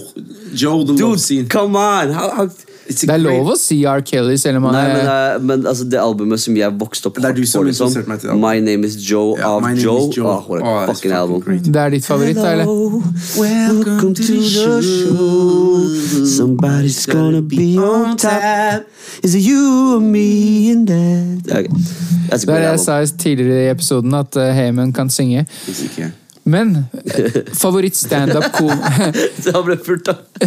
Joe, the love Dude, scene. come on! How, how... It's Det er lov å si R. Kelly, selv om han Nei, men, er eh, men altså, det albumet som jeg vokste opp Det er du som på, liksom, meg til. My Name Is Joe yeah, av Joe. is Joe. Oh, what a Oh, fucking album. great. Det er ditt favoritt, da, eller? Welcome to the show. Somebody's gonna be on tap. Is it you or me in that? Okay. Det er det jeg album. sa tidligere i episoden, at uh, Heyman kan synge. Hvis ikke. Men eh, favoritt-standup-kom... Det [laughs] har ble fulgt da [laughs] Du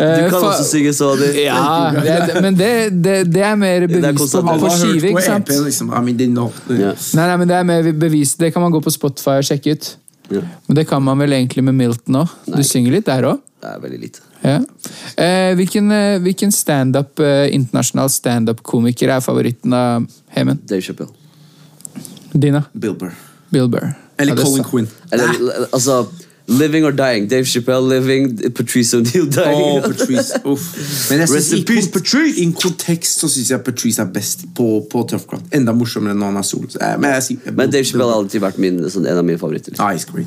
Eh, kan også synge så det. Ja, det, men det, det, det er mer bevis på, konstant. på skive, ikke sant? Liksom. I mean, Nei, nei, men det er mer bevis. Det kan man gå på Spotify og sjekke ut. Ja. Men det kan man vel egentlig med Milton òg. Du synger litt der òg. Det er veldig lite. Ja. Eh, hvilken eh, hvilken stand internasjonal standup-komiker er favoritten av Hemen? Dave Chappelle. Dina? Bill Burr. Bill Burr. Eller Ja, er Colin. Quinn. Eller, altså Living or Dying. Dave Chappelle living, Patrice O'Neill dying. Oh, Patrice. Uff. Men jeg Rest synes, in peace, i, I en kontekst så syns jeg Patrice er best på, på Tough Crowd. Enda morsommere enn når han er solo. Så, eh, Men, jeg, sier- Men Dave Chappelle har alltid vært min, sånn, en av mine favoritter. Ah, he's great.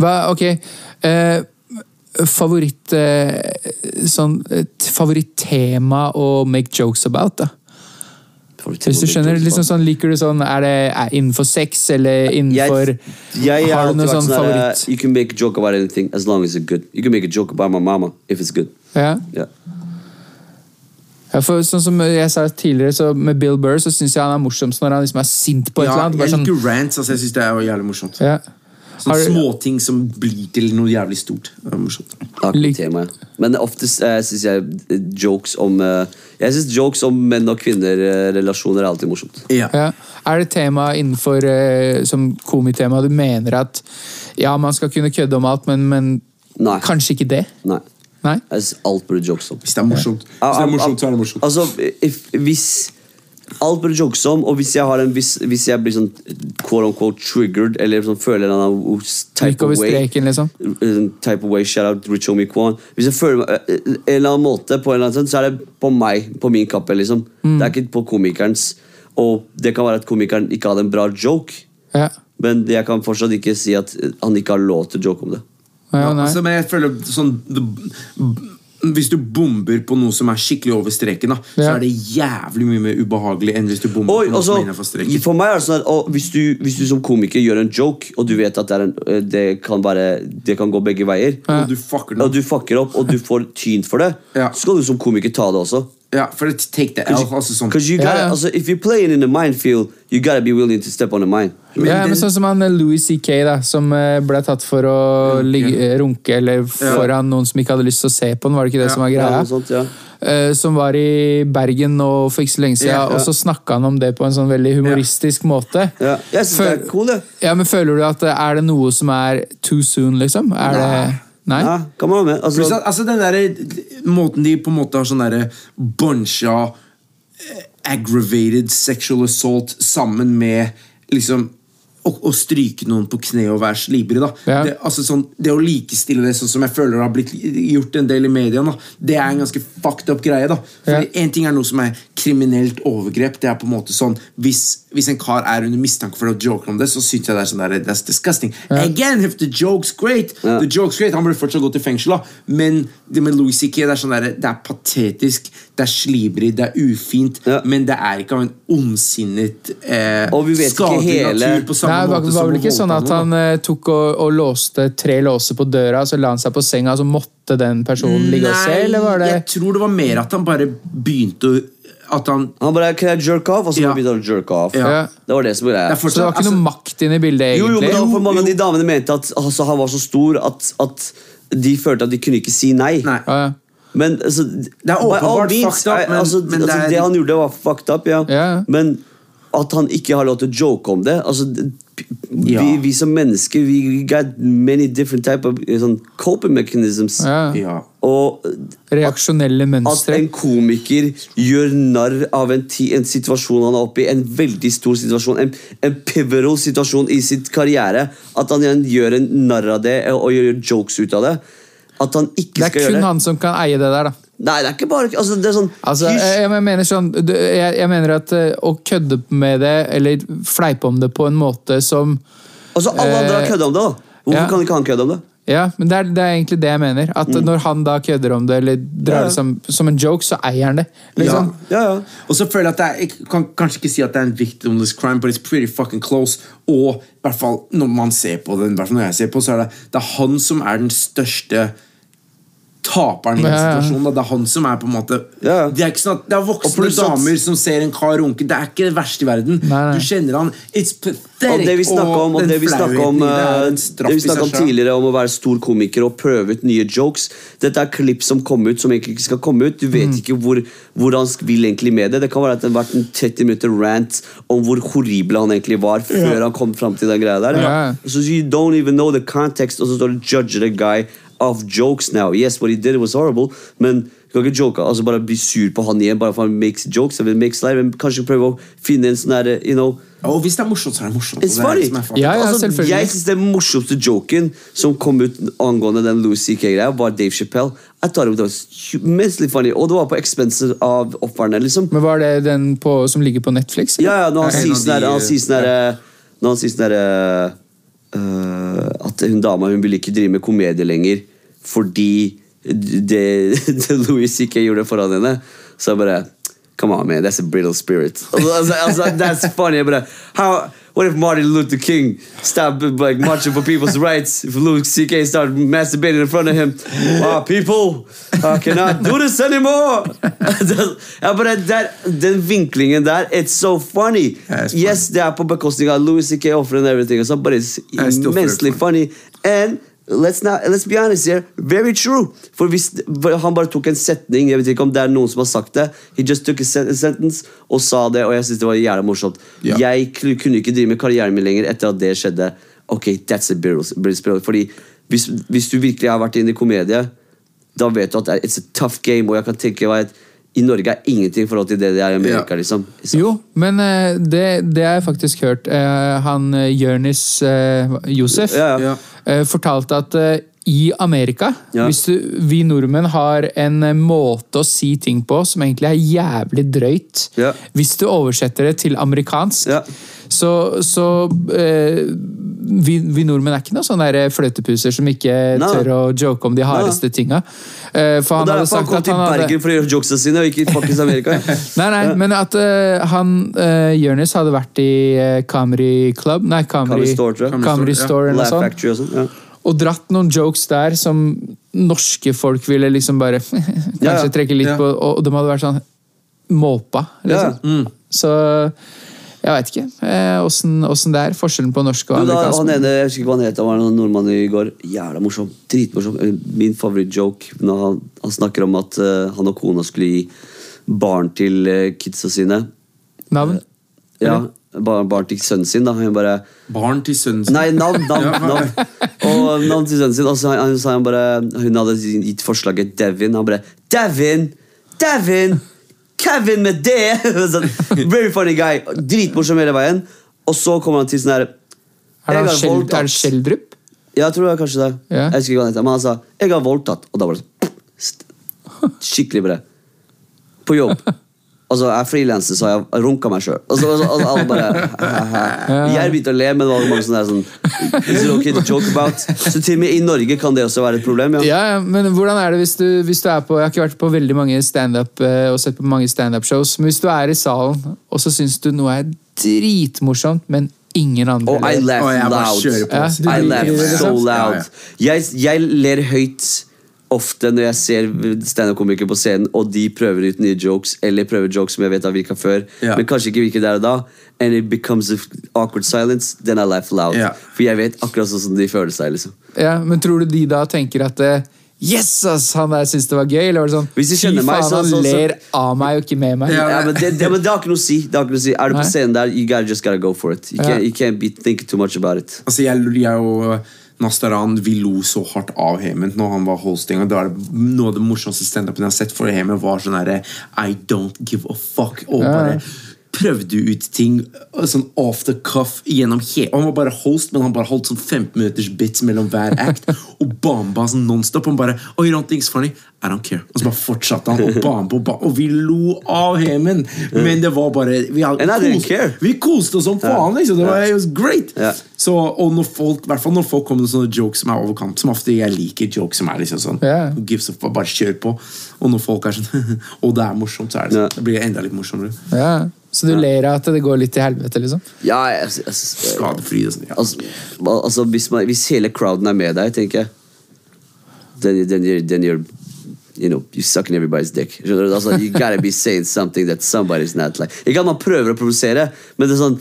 Hva, ok. Uh, favoritt uh, sånn, favorittema å make jokes about, da? Hvis du skjønner, liksom sånn, Liker du sånn Er det er innenfor sex, eller innenfor jeg, jeg Har har du noe sånn sånn favoritt? You can make a joke about anything as long as it's good. You can make a joke about my mama if it's good. Ja? Ja. Ja, for sånn som jeg sa tidligere, så Med Bill Burr så syns jeg han er morsomst når han liksom er sint på et Ja, eller annet. Bare jeg sånn, liker rants. Altså, jeg synes det er jo jævlig morsomt. ja. Sånne småting som blir til noe jævlig stort. Det er morsomt. Men oftest uh, syns jeg eh, jokes om eh, Jeg synes jokes om menn og kvinner-relasjoner er alltid morsomt. Ja. Ja. Er det tema innenfor eh, som komitema du mener at ja, man skal kunne kødde om alt, men, men Nei. kanskje ikke det? Nei. Nei? Jeg synes alt burde jokes om. Hvis det er morsomt, Hvis det er morsomt så er det morsomt. Altså, if, hvis Alt burde jokes om, og hvis jeg, har en, hvis, hvis jeg blir sånn quote unquote triggered, eller sånn føler en annen type Gikk of way streken, liksom? type of way, shout out Rich Homie Kwan Hvis jeg føler meg eh, en eller annen måte, på en eller annen sånn, så er det på meg, på min kappe. liksom Mm. Det er ikke på komikerens. Og det kan være at komikeren ikke hadde en bra joke, Ja. men jeg kan fortsatt ikke si at han ikke har lov til å joke om det. Ja, Ja, altså, men jeg føler sånn Hvis du bomber på noe som er skikkelig over streken, da, så er det jævlig mye mer ubehagelig enn hvis du bomber Oi, på noe altså, som er innenfor streken. for meg er det sånn at hvis, du, hvis du som komiker gjør en joke, og du vet at det, er en, eh, det, kan, være, det kan gå begge veier, Og du og du fucker opp, og du får tyn for det, Ja. så skal du som komiker ta det også. Ja, for to take the L. Altså sånn. Because you got Ja, ja. altså, if you're playing in the minefield, you gotta be willing to step on the mine. Men ja, men sånn som han eh, Louis C.K., da, som eh, ble tatt for å ligge, eh, runke eller foran noen som ikke hadde lyst til å se på den, var det ikke det Ja, som var Ja, greia? noe sånt, ja. Som var i Bergen nå for ikke så lenge siden, Ja, ja. og så snakka han om det på en sånn veldig humoristisk måte. Ja, jeg synes det er cool, det. Ja, men Føler du at er det noe som er too soon, liksom? Er det Nei? Ja, kan man ha med. Altså, Pluss at, altså den der, måten de på en måte har sånn derre buncha eh, aggravated sexual assault sammen med liksom å, å stryke noen på kne og være slibri da Ja. det, altså sånn, det å likestille det sånn som jeg føler det har blitt gjort en del i media, da det er en ganske fucked up greie. da Fordi En ting er noe som er kriminelt overgrep. Det er på en måte sånn Hvis, hvis en kar er under mistanke for å joke om det, så syns jeg det er sånn der, that's disgusting. Again, if the joke's great, Ja. the joke's great Han burde fortsatt gå til fengsel, da men det med Louis C.K. Det er sånn der, det er patetisk, det er slibrig, det er ufint, Ja. men det er ikke av en ondsinnet eh, skadelig hele- natur på samme Nei, det var, måte var vel ikke sånn at han eh, tok og, og låste tre låser på døra, så la han seg på senga, så måtte den personen ligge og se, Nei, eller var det jeg tror det var mer at han bare begynte å At han han bare Can I jerk off? Og så Ja. begynte han å jerk off. Ja. Det var det som ble greia. Det Så det var ikke altså, noe makt inne i bildet, Jo, jo, men da, for mange av de damene mente at altså, han var så stor at, at de følte at de kunne ikke si nei. Nei. Ja, ja. Men altså, Det er åpenbart fucked up, men- altså, men det altså, er- det han gjorde, var fucked up, ja. Ja. Men at han ikke har lov til å joke om det altså, ja. vi, vi som mennesker vi got many different type of eh, sånn, coping mechanisms. Ja. ja. Og Reaksjonelle at en komiker gjør narr av en, ti, en situasjon han er oppe i, en veldig stor situasjon, en, en pivotal situasjon i sitt karriere, at han gjør en narr av det og, og gjør jokes ut av det. At han ikke Det er skal gjøre kun det. han som kan eie det der, da. Nei, det er ikke bare altså, det er sånn, Altså, jeg, jeg mener sånn jeg, jeg mener at eh, å kødde med det, eller fleipe om det på en måte som altså, alle andre har eh, kødda om det, da. Hvorfor ja. kan ikke han kødde om det? Ja, men det er, det er egentlig det jeg mener. At når han da kødder om det, eller drar Ja. det som, som en joke, så eier han det. Liksom. Ja, ja. Og så føler jeg at det er, Jeg kan kanskje ikke si at det er en victimless crime, but it's pretty fucking close. Og i hvert fall når man ser på den, i hvert fall når jeg ser på, så er det, det er han som er den største taperen i ja. situasjonen. Da. Det er han som er på en måte Ja. Det er ikke sånn at det er voksne damer som ser en kar runke. Det er ikke det verste i verden. Nei, nei. Du kjenner han. It's pathetic. Og det vi snakket om, og det vi om, det eh, en vi om tidligere om å være stor komiker og prøve ut nye jokes. Dette er klipp som kom ut som egentlig ikke skal komme ut. Du vet Mm. ikke hvor, hvor han vil egentlig med det. Det kan være at det har vært en 30 minutter rant om hvor horrible han egentlig var før han kom fram til den greia der. Ja. Så you don't even know the context, og så står det judge the guy of jokes now. Yes, what he did was horrible, men du kan ikke joke, altså bare bli sur på han igjen bare for han makes jokes. Eller makes life, men kanskje prøve å finne en sånn der, you know Og hvis det er morsomt, så er det morsomt. It's det er funny. det er. Ja, ja, altså, jeg synes Den morsomste joken som kom ut angående den Louis CK-greia, var Dave Chappelle. Jeg tar det var immensely funny, Og det var på expense av ofrene. liksom. Men var det den på, som ligger på Netflix? eller? Ja, ja, Når han sier sånn sier sånn der, Når han sier sånn der øh, At hun dama hun ville ikke drive med komedie lenger fordi det, [laughs] det Louis CK gjorde foran henne. Så jeg bare Come on, man, that's a brittle spirit. [laughs] Altså, altså, altså, that's funny. Bare, how, what if Martin Luther King stopped like marching for people's rights? If Louis CK started masturbating in front of him? Wow, people I cannot do this anymore! [laughs] ja, bare, that, den vinklingen der, it's so funny. Yeah, it's funny. yes, det er på bekostning av Louis CK offering and everything, but it's it's immensely funny. funny. And let's, not, let's be honest here, very true. For hvis han bare tok en setning, jeg vet ikke om det er noen som har sagt det, he just took a sentence og sa det, og jeg synes det var jævlig morsomt. Yeah. Jeg kunne ikke drive med karrieren min lenger etter at det skjedde. Ok, that's a spirit. Fordi hvis, hvis du virkelig har vært inne i komedie, da vet du at it's a tough game, og jeg kan tenke meg at i Norge er ingenting i forhold til det det er i Amerika, Ja. liksom. Jo, men eh, det, det har jeg faktisk hørt. Eh, han Jørnis eh, Josef Ja, ja. Eh, fortalte at i Amerika, Ja. hvis du, vi nordmenn har en måte å si ting på som egentlig er jævlig drøyt Ja. Hvis du oversetter det til amerikansk, Ja. Så, så eh, vi, vi nordmenn er ikke noen sånne fløtepuser som ikke Nei. tør å joke om de hardeste tinga. Uh, for han hadde han sagt kom at til han hadde Bergen for å gjøre jokesa sine, og ikke i fuckings Amerika. [laughs] Nei, nei, men at uh, han uh, Jonis hadde vært i uh, Comedy Club Nei, Camry, Comedy Store, tror jeg. Comedy Comedy Store, Store, eller noe sånt. Og sånn. Og dratt noen jokes der som norske folk ville liksom bare [laughs] Kanskje Ja, ja. trekke litt Ja. på, og de hadde vært sånn måpa, liksom. Ja. Så jeg veit ikke eh, åssen eh, det er. Forskjellen på norsk og da, amerikansk. han ene, jeg husker ikke hva han het, han var en nordmann i går. Jævla morsom. Dritmorsom. Min favorittjoke når han, han snakker om at uh, han og kona skulle gi barn til uh, kidsa sine. Navn? Ja, barn, barn til sønnen sin. da Han bare Barn til sønnen sin. Nei, navn, [laughs] navn, navn. Og navn til sønnen sin. Og så han, sa han bare Hun hadde gitt forslaget Devin. Han bare Devin! Devin! Kevin med det! [laughs] sånn, very funny guy. Dritmorsom hele veien. Og så kommer han til sånn her Er det, Skjeldrup? han Kjell, voldtatt». er det Kjeldrup? Ja, jeg tror det er kanskje det. Yeah. Jeg husker ikke hva han heter. Men han sa 'jeg har voldtatt', og da var det sånn Skikkelig bra. På jobb. Altså, jeg frilanser, så jeg runka meg sjøl. Og så altså, altså, alle bare Jeg begynte å le, men det var mange sånne der sånn Is it okay to joke about? Så til og med i Norge kan det også være et problem. ja. Ja, ja, men hvordan er det hvis du, hvis du er på Jeg har ikke vært på veldig mange standup eh, og sett på mange standup-shows, men hvis du er i salen, og så syns du noe er dritmorsomt, men ingen andre oh, I ler. laugh loud. kjører på. Ja, I laugh liksom? so loud. Jeg, jeg ler høyt ofte når jeg ser standup-komikere på scenen, og de prøver ut nye jokes, eller prøver jokes som jeg vet har virka før, Ja. men kanskje ikke virker der og da. And it becomes a awkward silence, then I laugh loud. Ja. For jeg vet akkurat sånn som de føler seg. liksom Ja, men tror du de da tenker at det Yes, ass, han der syntes det var gøy? Eller var det sånn Hvis de kjenner meg, så- han så- så- ler av meg og ikke med meg. Ja. Men det, det, men det har ikke noe å si. Det har ikke noe å si. Er du på scenen der, you gotta, just gotta go for it. You Ja. can't, you can't be thinking too much about it. Altså, jeg, jeg og Nastaran vi lo så hardt av Hemant når han var hosting. Og det var Noe av det morsomste standupen jeg har sett for Hemant, var sånn herre I don't give a fuck. Og bare prøvde ut ting sånn off the cuff gjennom hele Han var bare host, men han bare holdt sånn 15 minutters bits mellom hver act. og bamba sånn nonstop. Han bare Oh, you don't think it's funny? I don't care. Og så bare fortsatte han og bamba og bamba. Og vi lo av hemen! Men det var bare Vi, hadde And I didn't kost- vi koste oss som faen, liksom. Det var, it was great. Så, og når folk, hvert fall når folk kommer med sånne jokes som er overkant Som ofte jeg liker jokes som er liksom sånn who gives up, Bare kjør på. Og når folk er sånn [laughs] Og det er morsomt, så er det sånn. Det blir enda litt morsommere. Ja. Så du ler av at det går litt til helvete, liksom? Ja, jeg, jeg, jeg, Skadefri sånn. Ja. Altså, altså hvis, man, hvis hele crowden er med deg, tenker jeg Then, then, you're, then you're You know, you're sucking everybody's dick. Skjønner du? Altså, you gotta be saying something that somebody's not like. Ikke at man prøver å provosere, men det er sånn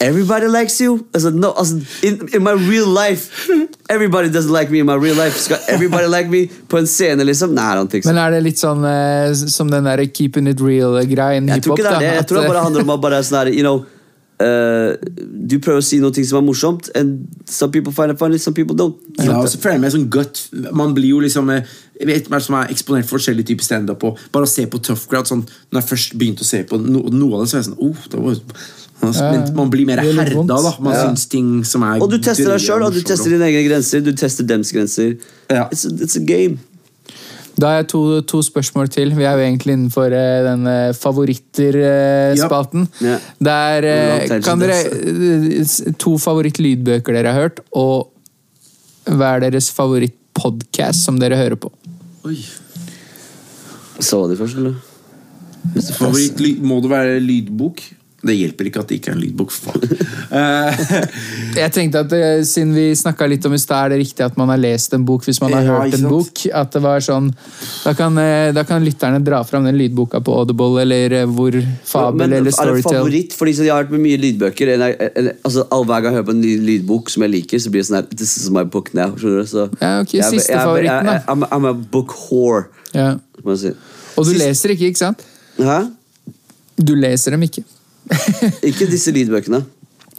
Everybody likes you? Altså, no, altså, in, in my real life Everybody doesn't like me in my real life. Skal everybody [laughs] like me på en scene, liksom? Nei, I don't think so. Men er det litt sånn eh, som den der keeping it real-greien? Jeg tror ikke det er det. Jeg tror det bare handler om at bare [laughs] sånn her, you know Uh, Du prøver å si noe som er morsomt, and some people find it funny, some people don't. Ja, og så føler jeg meg sånn gut Man blir jo liksom eh, Jeg vet meg som er eksponert for forskjellige typer standup. Bare å se på Tough Crowd sånn, Når jeg først begynte å se på no, noe av det, så er jeg sånn oh, det var, Man blir mer herda, da. Man Ja. syns ting som er Og du tester deg sjøl, og du tester dine egne grenser. Du tester dems grenser. Ja. It's, a, it's a game. Da har jeg to, to spørsmål til. Vi er jo egentlig innenfor uh, den eh, favoritter-spalten. Ja. Der eh, Long tangent, kan dere uh, To favorittlydbøker dere har hørt, og hva er deres favorittpodkast som dere hører på? Oi. Så de først, eller? Favoritt, må det være lydbok? Det hjelper ikke at det ikke er en lydbok. Fuck. Eh, [laughs] Jeg tenkte at eh, Siden vi snakka litt om i stad, er det riktig at man har lest en bok hvis man har Ja, hørt en bok. At det var sånn Da kan, eh, da kan lytterne dra fram den lydboka på Audible, eller hvor Fabel Men eller er det favoritt? Fordi så jeg har hørt med mye lydbøker. En, en, altså, Hver gang jeg hører på en ny lydbok som jeg liker, så blir det sånn her This is my book now. Skjønner du? Så, Ja, ok, jeg- siste jeg- favoritten, da. I'm, I'm a book whore, Ja. si. Og du Sist- leser ikke, ikke sant? Hæ? Du leser dem ikke. Ikke disse lydbøkene.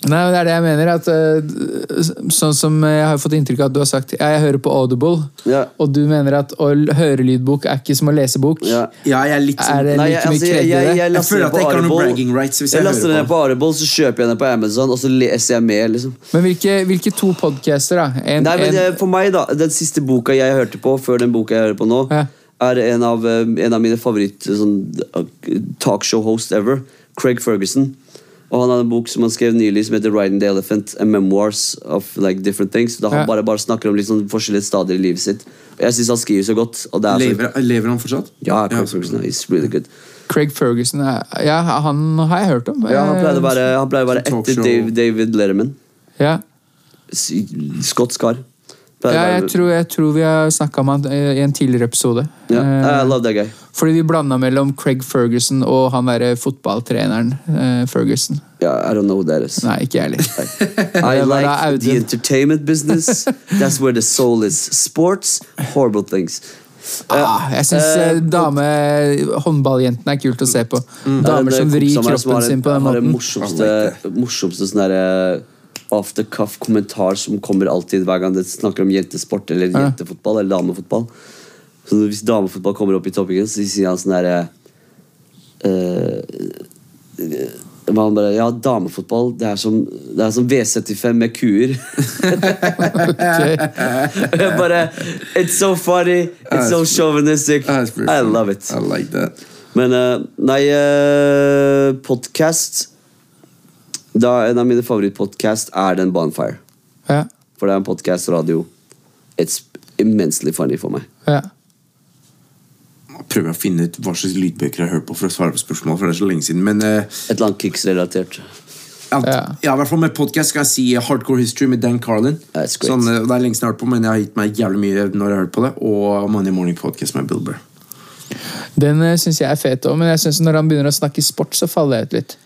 Nei, men det er det jeg mener. At, eh, sånn som jeg har fått inntrykk av at du har sagt ja, jeg hører på Audible, Ja. og du mener at å høre lydbok er ikke som å lese bok. Ja. ja, jeg er litt sånn Er det Nei, like jeg, altså, jeg, jeg, jeg, Jeg føler at på jeg ikke har noe bragging rights hvis Jeg jeg laster den ned på. Audible, så kjøper jeg den på Amazon, og så leser jeg med. liksom Men hvilke, hvilke to podcaster, da? En, Nei, men en, For meg, da Den siste boka jeg hørte på, før den boka jeg hører på nå, Ja. er en av, eh, en av mine favoritt sånn, eh, talkshow-host ever. Craig Ferguson. Og han hadde en bok som han skrev nylig som heter Riding the Elephant. A Memoirs of like different things. Da han Ja. bare, bare snakker om sånn forskjellige stadier i livet sitt. Og jeg syns han skriver så godt. Og det er så, Lever, lever han fortsatt? ja, Craig Ferguson is really good. Craig Ferguson er- Ja, han har jeg hørt om. Ja, han pleide å være, etter. Dave, David Letterman. Ja. Skotsk. Pleide Ja, jeg tror, jeg tror vi har snakka om han eh, i en tidligere episode. ja, yeah, I love that guy. Fordi vi blanda mellom Craig Ferguson og han derre fotballtreneren uh, Ferguson. Ja, I don't know who that is. Nei, ikke jeg heller. I [laughs] like the entertainment business. That's where the soul is. Sports, horrible things. Ah, jeg syns uh, dame håndballjentene er kult å se på. Er Damer som vrir kroppen sin på den måten. Det morsomste, morsomste sånn derre off the cuff kommentar som kommer alltid hver gang det snakker om jentesport eller Ja. jentefotball eller damefotball. Så hvis damefotball kommer opp i toppingen, så sier han sånn herre uh, hva han bare, Ja, damefotball, det er som, det er som V75 med kuer. [laughs] Bare It's so funny, it's so chauvinistic. I love it. I like that. Men uh, nei, uh, podkast En av mine favorittpodkast er den Bonfire. Ja, For det er en podkast radio. It's immensely funny for meg. ja. Nå prøver å finne ut hva slags lydbøker jeg har hørt på for å svare på spørsmål. For det er så lenge siden Men Uh, Et eller annet Kicks-relatert. ja, i hvert fall med podcast skal jeg si Hardcore History med Dan Carlin. Sånn, eh, det er lenge siden jeg har hørt på, men jeg har gitt meg jævlig mye når jeg har hørt på det. Og Money Morning Podcast med Bill Burr. Den uh, syns jeg er fet òg, men jeg synes når han begynner å snakke sport, så faller jeg ut litt.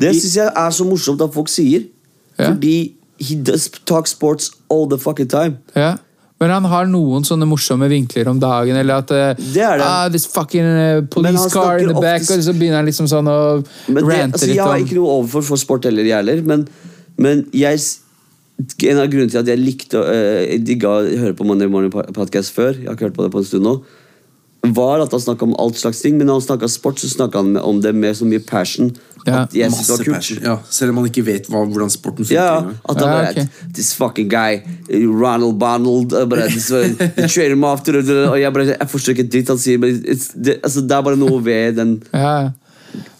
Det syns jeg er så morsomt at folk sier. Ja. Fordi he does talk sports all the fucking time. Ja. Men han har noen sånne morsomme vinkler om dagen. Eller at uh, Det er det. Ah, this fucking uh, police car in the back oftest- Og så begynner han liksom sånn å Men rante altså, litt jeg har ikke noe overfor for sport heller, jeg heller. Men, men jeg En av grunnene til at jeg likte uh, digga å høre på Monday Morning Podcast før, jeg har ikke hørt på det på en stund nå, var at han snakka om alt slags ting. Men når han snakka sport, så snakka han om det med så mye passion. Ja, at yes, Masse passion. Ja, selv om man ikke vet hva, hvordan sporten funker. Ja, at han Ja, bare. This fucking guy, Ronald Bonald uh, bare, this, uh, [laughs] him du, Og jeg bare, jeg forstår ikke dritt han sier, men det, altså, det er bare noe ved den [laughs] ja.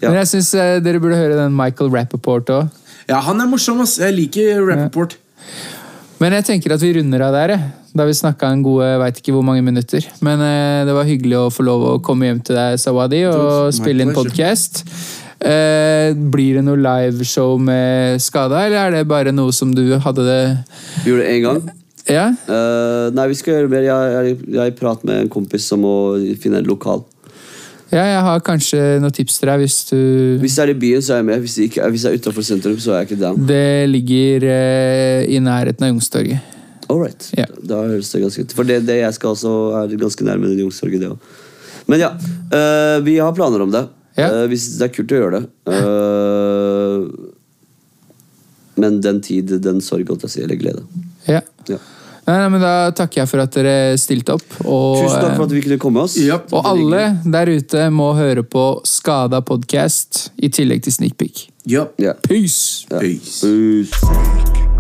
Ja. Men jeg syns dere burde høre den Michael Rappaport òg. Ja, han er morsom, ass. Jeg liker Rappaport. Men jeg tenker at vi runder av der. jeg. Da vi snakka en gode veit ikke hvor mange minutter. Men eh, det var hyggelig å få lov å komme hjem til deg, Sawadi, og spille inn podkast. Eh, blir det noe liveshow med Skada, eller er det bare noe som du hadde det Vi gjorde det én gang. Ja? Eh, nei, vi skal gjøre mer. Jeg, jeg, jeg prater med en kompis som må finne en lokal. ja, jeg har kanskje noen tips til deg hvis du Hvis det er i byen, så er jeg med. Hvis det, ikke, hvis det er utenfor sentrum, så er jeg ikke down. Det ligger eh, i nærheten av Youngstorget. Alright. Yeah. Da høres det ganske ut. For det, det jeg skal også, er ganske nærme Youngstorget, det òg. Men ja, uh, vi har planer om det. Yeah. Uh, hvis det er kult å gjøre det. Uh, men den tid, den sorg, holdt jeg på å si, eller glede. Ja. Ja. Nei, nei, men Da takker jeg for at dere stilte opp. Og, Tusen takk for at vi kunne komme oss. Ja. og alle der ute må høre på Skada podcast i tillegg til Sneak Ja. Ja. Peace! Peace. Peace.